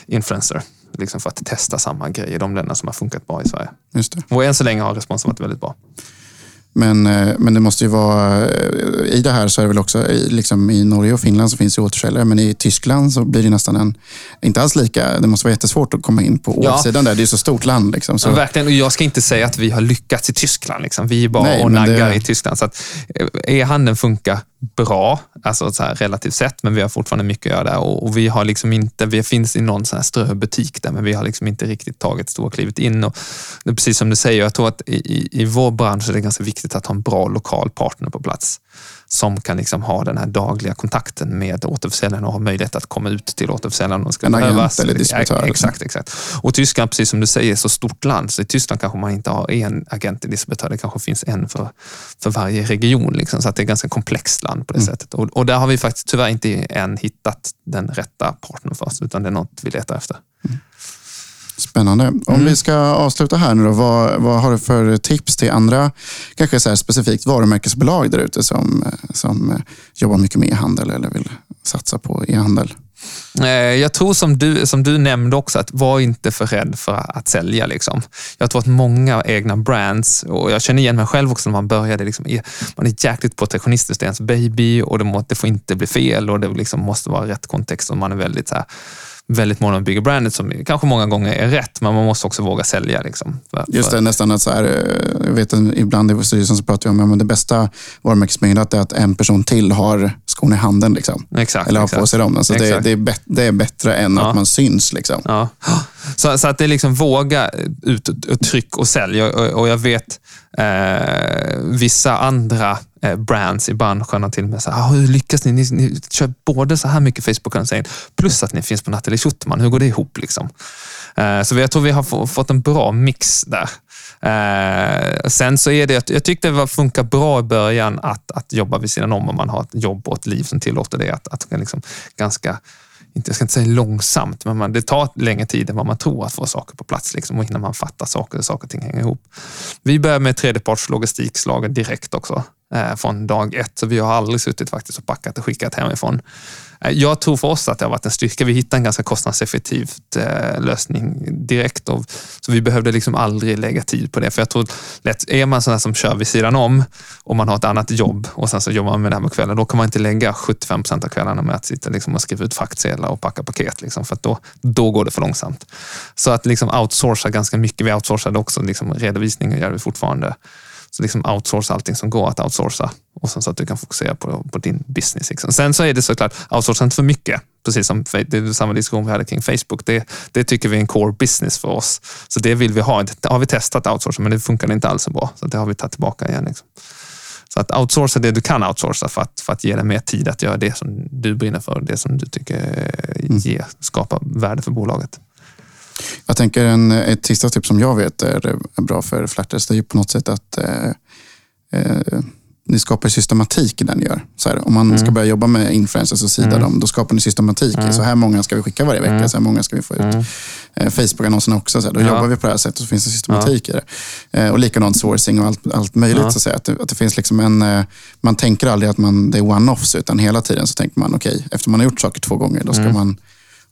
influencer. Liksom för att testa samma grej i de länderna som har funkat bra i Sverige. Just det. Och än så länge har responsen varit väldigt bra. Men, eh, men det måste ju vara, eh, i det här så är det väl också, i- liksom i Norge och Finland så finns det återförsäljare, men i Tyskland så blir det nästan en, inte alls lika, det måste vara jättesvårt att komma in på Ja. årsidan där. Det är ju så stort land. Liksom, så. Så. Verkligen, och jag ska inte säga att vi har lyckats i Tyskland. Liksom. Vi är bara Nej, och men det- naggar i Tyskland. Så att, eh, e-handeln funkar bra, alltså så här relativt sett, men vi har fortfarande mycket att göra där. Och, och vi har liksom inte, vi finns i någon sån här ströbutik där, men vi har liksom inte riktigt tagit stora klivet in. Och det är precis som du säger, jag tror att i, i, i vår bransch är det ganska viktigt att ha en bra lokal partner på plats som kan liksom ha den här dagliga kontakten med återförsäljaren och ha möjlighet att komma ut till återförsäljaren. om det ska En agent behövas. eller distributör. Exakt, exakt. Och Tyskland, precis som du säger, är så stort land. Så i Tyskland kanske man inte har en agent eller distributör. Det kanske finns en för, för varje region. Liksom. Så att det är ett ganska komplext land på det sättet. Och, och där har vi faktiskt tyvärr inte än hittat den rätta partnern för oss, utan det är något vi letar efter. Spännande. Om Mm. vi ska avsluta här nu då, vad, vad har du för tips till andra, kanske så specifikt varumärkesbolag där ute som, som jobbar mycket med e-handel eller vill satsa på e-handel? Eh, Jag tror som du, som du nämnde också, att var inte för rädd för att sälja. Liksom. Jag tror att många egna brands, och jag känner igen mig själv också när man började, liksom, man är jäkligt protektionistisk, det är ens baby och det, må, det får inte bli fel och det liksom måste vara rätt kontext och man är väldigt så här, väldigt mån om att bygga brandet som kanske många gånger är rätt, men man måste också våga sälja. Liksom, Just det, nästan att så här, eh, jag vet ibland i styrelsen så pratar vi om att det bästa varumärkesbyggandet är att en person till har skon i handen. Liksom. Exakt, Eller har exakt. på sig dem. Alltså det, det, är bet, det är bättre än Ja. att man syns. Liksom. Ja. Så, så att det är liksom våga ut och tryck och sälj. Och, och jag vet eh, vissa andra eh, brands i branschen har till och med sagt, ah, hur lyckas ni? ni? Ni kör både så här mycket Facebook-annonsering plus att ni finns på Nathalie Schuterman. Hur går det ihop? Liksom? Eh, så jag tror vi har fått en bra mix där. Eh, sen så är det, jag tyckte det var- funkar bra i början att, att jobba vid sidan om om man har ett jobb och ett liv som tillåter det. Att, att liksom ganska inte, jag ska inte säga långsamt, men man, det tar längre tid än vad man tror att få saker på plats liksom, och innan man fattar saker och saker och ting hänger ihop. Vi börjar med tredjepartslogistikslagen direkt också, eh, från dag ett. Så vi har aldrig suttit faktiskt och packat och skickat hemifrån. Eh, jag tror för oss att det har varit en styrka. Vi hittade en ganska kostnadseffektiv eh, lösning direkt. Och, så vi behövde liksom aldrig lägga tid på det. För jag tror lätt, är man sån här som kör vid sidan om och man har ett annat jobb och sen så jobbar man med det här på kvällen, då kan man inte lägga 75 procent av kvällarna med att sitta liksom och skriva ut fraktsedlar och packa paket. Liksom, för att då, då går det för långsamt. Så att liksom outsourca ganska mycket. Vi outsourcade också liksom redovisning gör vi fortfarande. Så liksom outsourca allting som går att outsourca och sen så att du kan fokusera på, på din business. Liksom. Sen så är det såklart, outsourca inte för mycket. Precis som det är samma diskussion vi hade kring Facebook. Det, det tycker vi är en core business för oss. Så det vill vi ha. Det har vi testat outsourca, men det funkar inte alls så bra. Så det har vi tagit tillbaka igen. Liksom. Så att outsourca det du kan outsourca för att, för att ge dig mer tid att göra det som du brinner för, det som du tycker eh, ger, skapar värde för bolaget. Jag tänker en, ett sista tips som jag vet är, bra för Flatters, det är ju på något sätt att eh, eh, ni skapar systematik i den ni gör. Så här, om man Mm. ska börja jobba med influencers och sida dem, då skapar ni systematik. Mm. Så här många ska vi skicka varje vecka, så här många ska vi få ut. Eh, Facebook-annonserna också, så här, då Ja. jobbar vi på det här sättet och så finns det systematik i det. Eh, och likadant sourcing och allt, allt möjligt. Ja. Så att, säga. Att, det, att det finns liksom en, eh, man tänker aldrig att man, det är one-offs, utan hela tiden så tänker man, okej, efter man har gjort saker två gånger, då ska Mm. man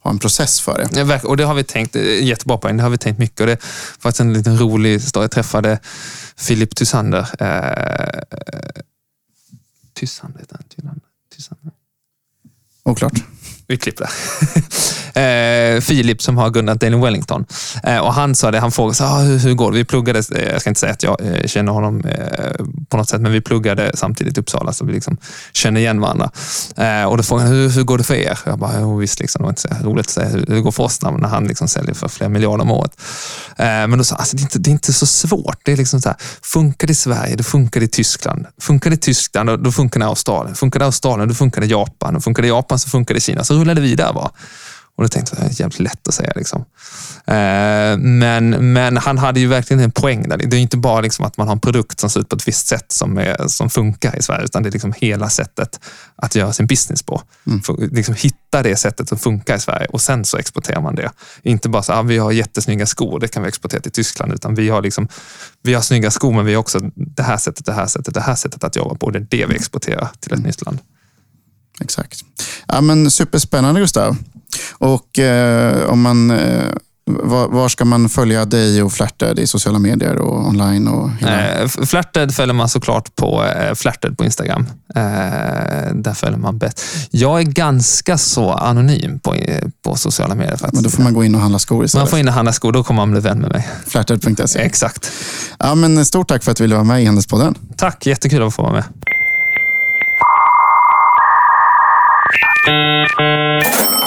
ha en process för det. Ja, Och det har vi tänkt, eh, jättebra poäng, det har vi tänkt mycket. Och det var en liten rolig historia. Jag träffade Philip Tysander. Eh, Tysander, heter han? Tysander? Oklart. Vi klipper det. eh, Filip som har gunnat Daniel Wellington. Eh, och han sa det, han frågade så, ah, hur, hur går det? Vi pluggade, eh, jag ska inte säga att jag eh, känner honom eh, på något sätt, men vi pluggade samtidigt i Uppsala så vi liksom känner igen varandra. Eh, och då frågade han, hur, hur går det för er? Jag bara, jo visst, liksom, det var inte så roligt att säga hur hur det går för oss när, när han liksom säljer för flera miljarder om året. Men då sa han, alltså, det, är inte, det är inte så svårt. Det är liksom så här, funkar det i Sverige, då funkar det i Tyskland. Funkar det i Tyskland, då, då funkar det i Australien. Funkar det i Australien, då funkar det i Japan. Och funkar det i Japan så funkar det i Kina. Så rullar det vidare bara. Och då tänkte jag, det är jävligt lätt att säga. Liksom. Eh, men, men han hade ju verkligen en poäng där. Det är inte bara liksom att man har en produkt som ser ut på ett visst sätt som, är, som funkar i Sverige, utan det är liksom hela sättet att göra sin business på. Mm. För, liksom hitta det sättet som funkar i Sverige och sen så exporterar man det. Inte bara så att ah, vi har jättesnygga skor, det kan vi exportera till Tyskland, utan vi har, liksom, vi har snygga skor, men vi har också det här sättet, det här sättet, det här sättet att jobba på. Det är det vi exporterar till ett mm. nytt land. Exakt. Ja, men superspännande Gustav. Och eh, om man eh, var, var, ska man följa dig och Flatted i sociala medier och online? Och hela? eh, Flatted följer man såklart på eh, Flatted på Instagram. Eh, där följer man bäst. Jag är ganska så anonym på, på sociala medier. Faktiskt. Men då får man gå in och handla skor istället? Man får in och handla skor, då kommer man bli vän med mig. Flatted.se? Exakt. Ja, men stort tack för att du ville vara med i Handelspodden. Tack, jättekul att få vara med. Thank you.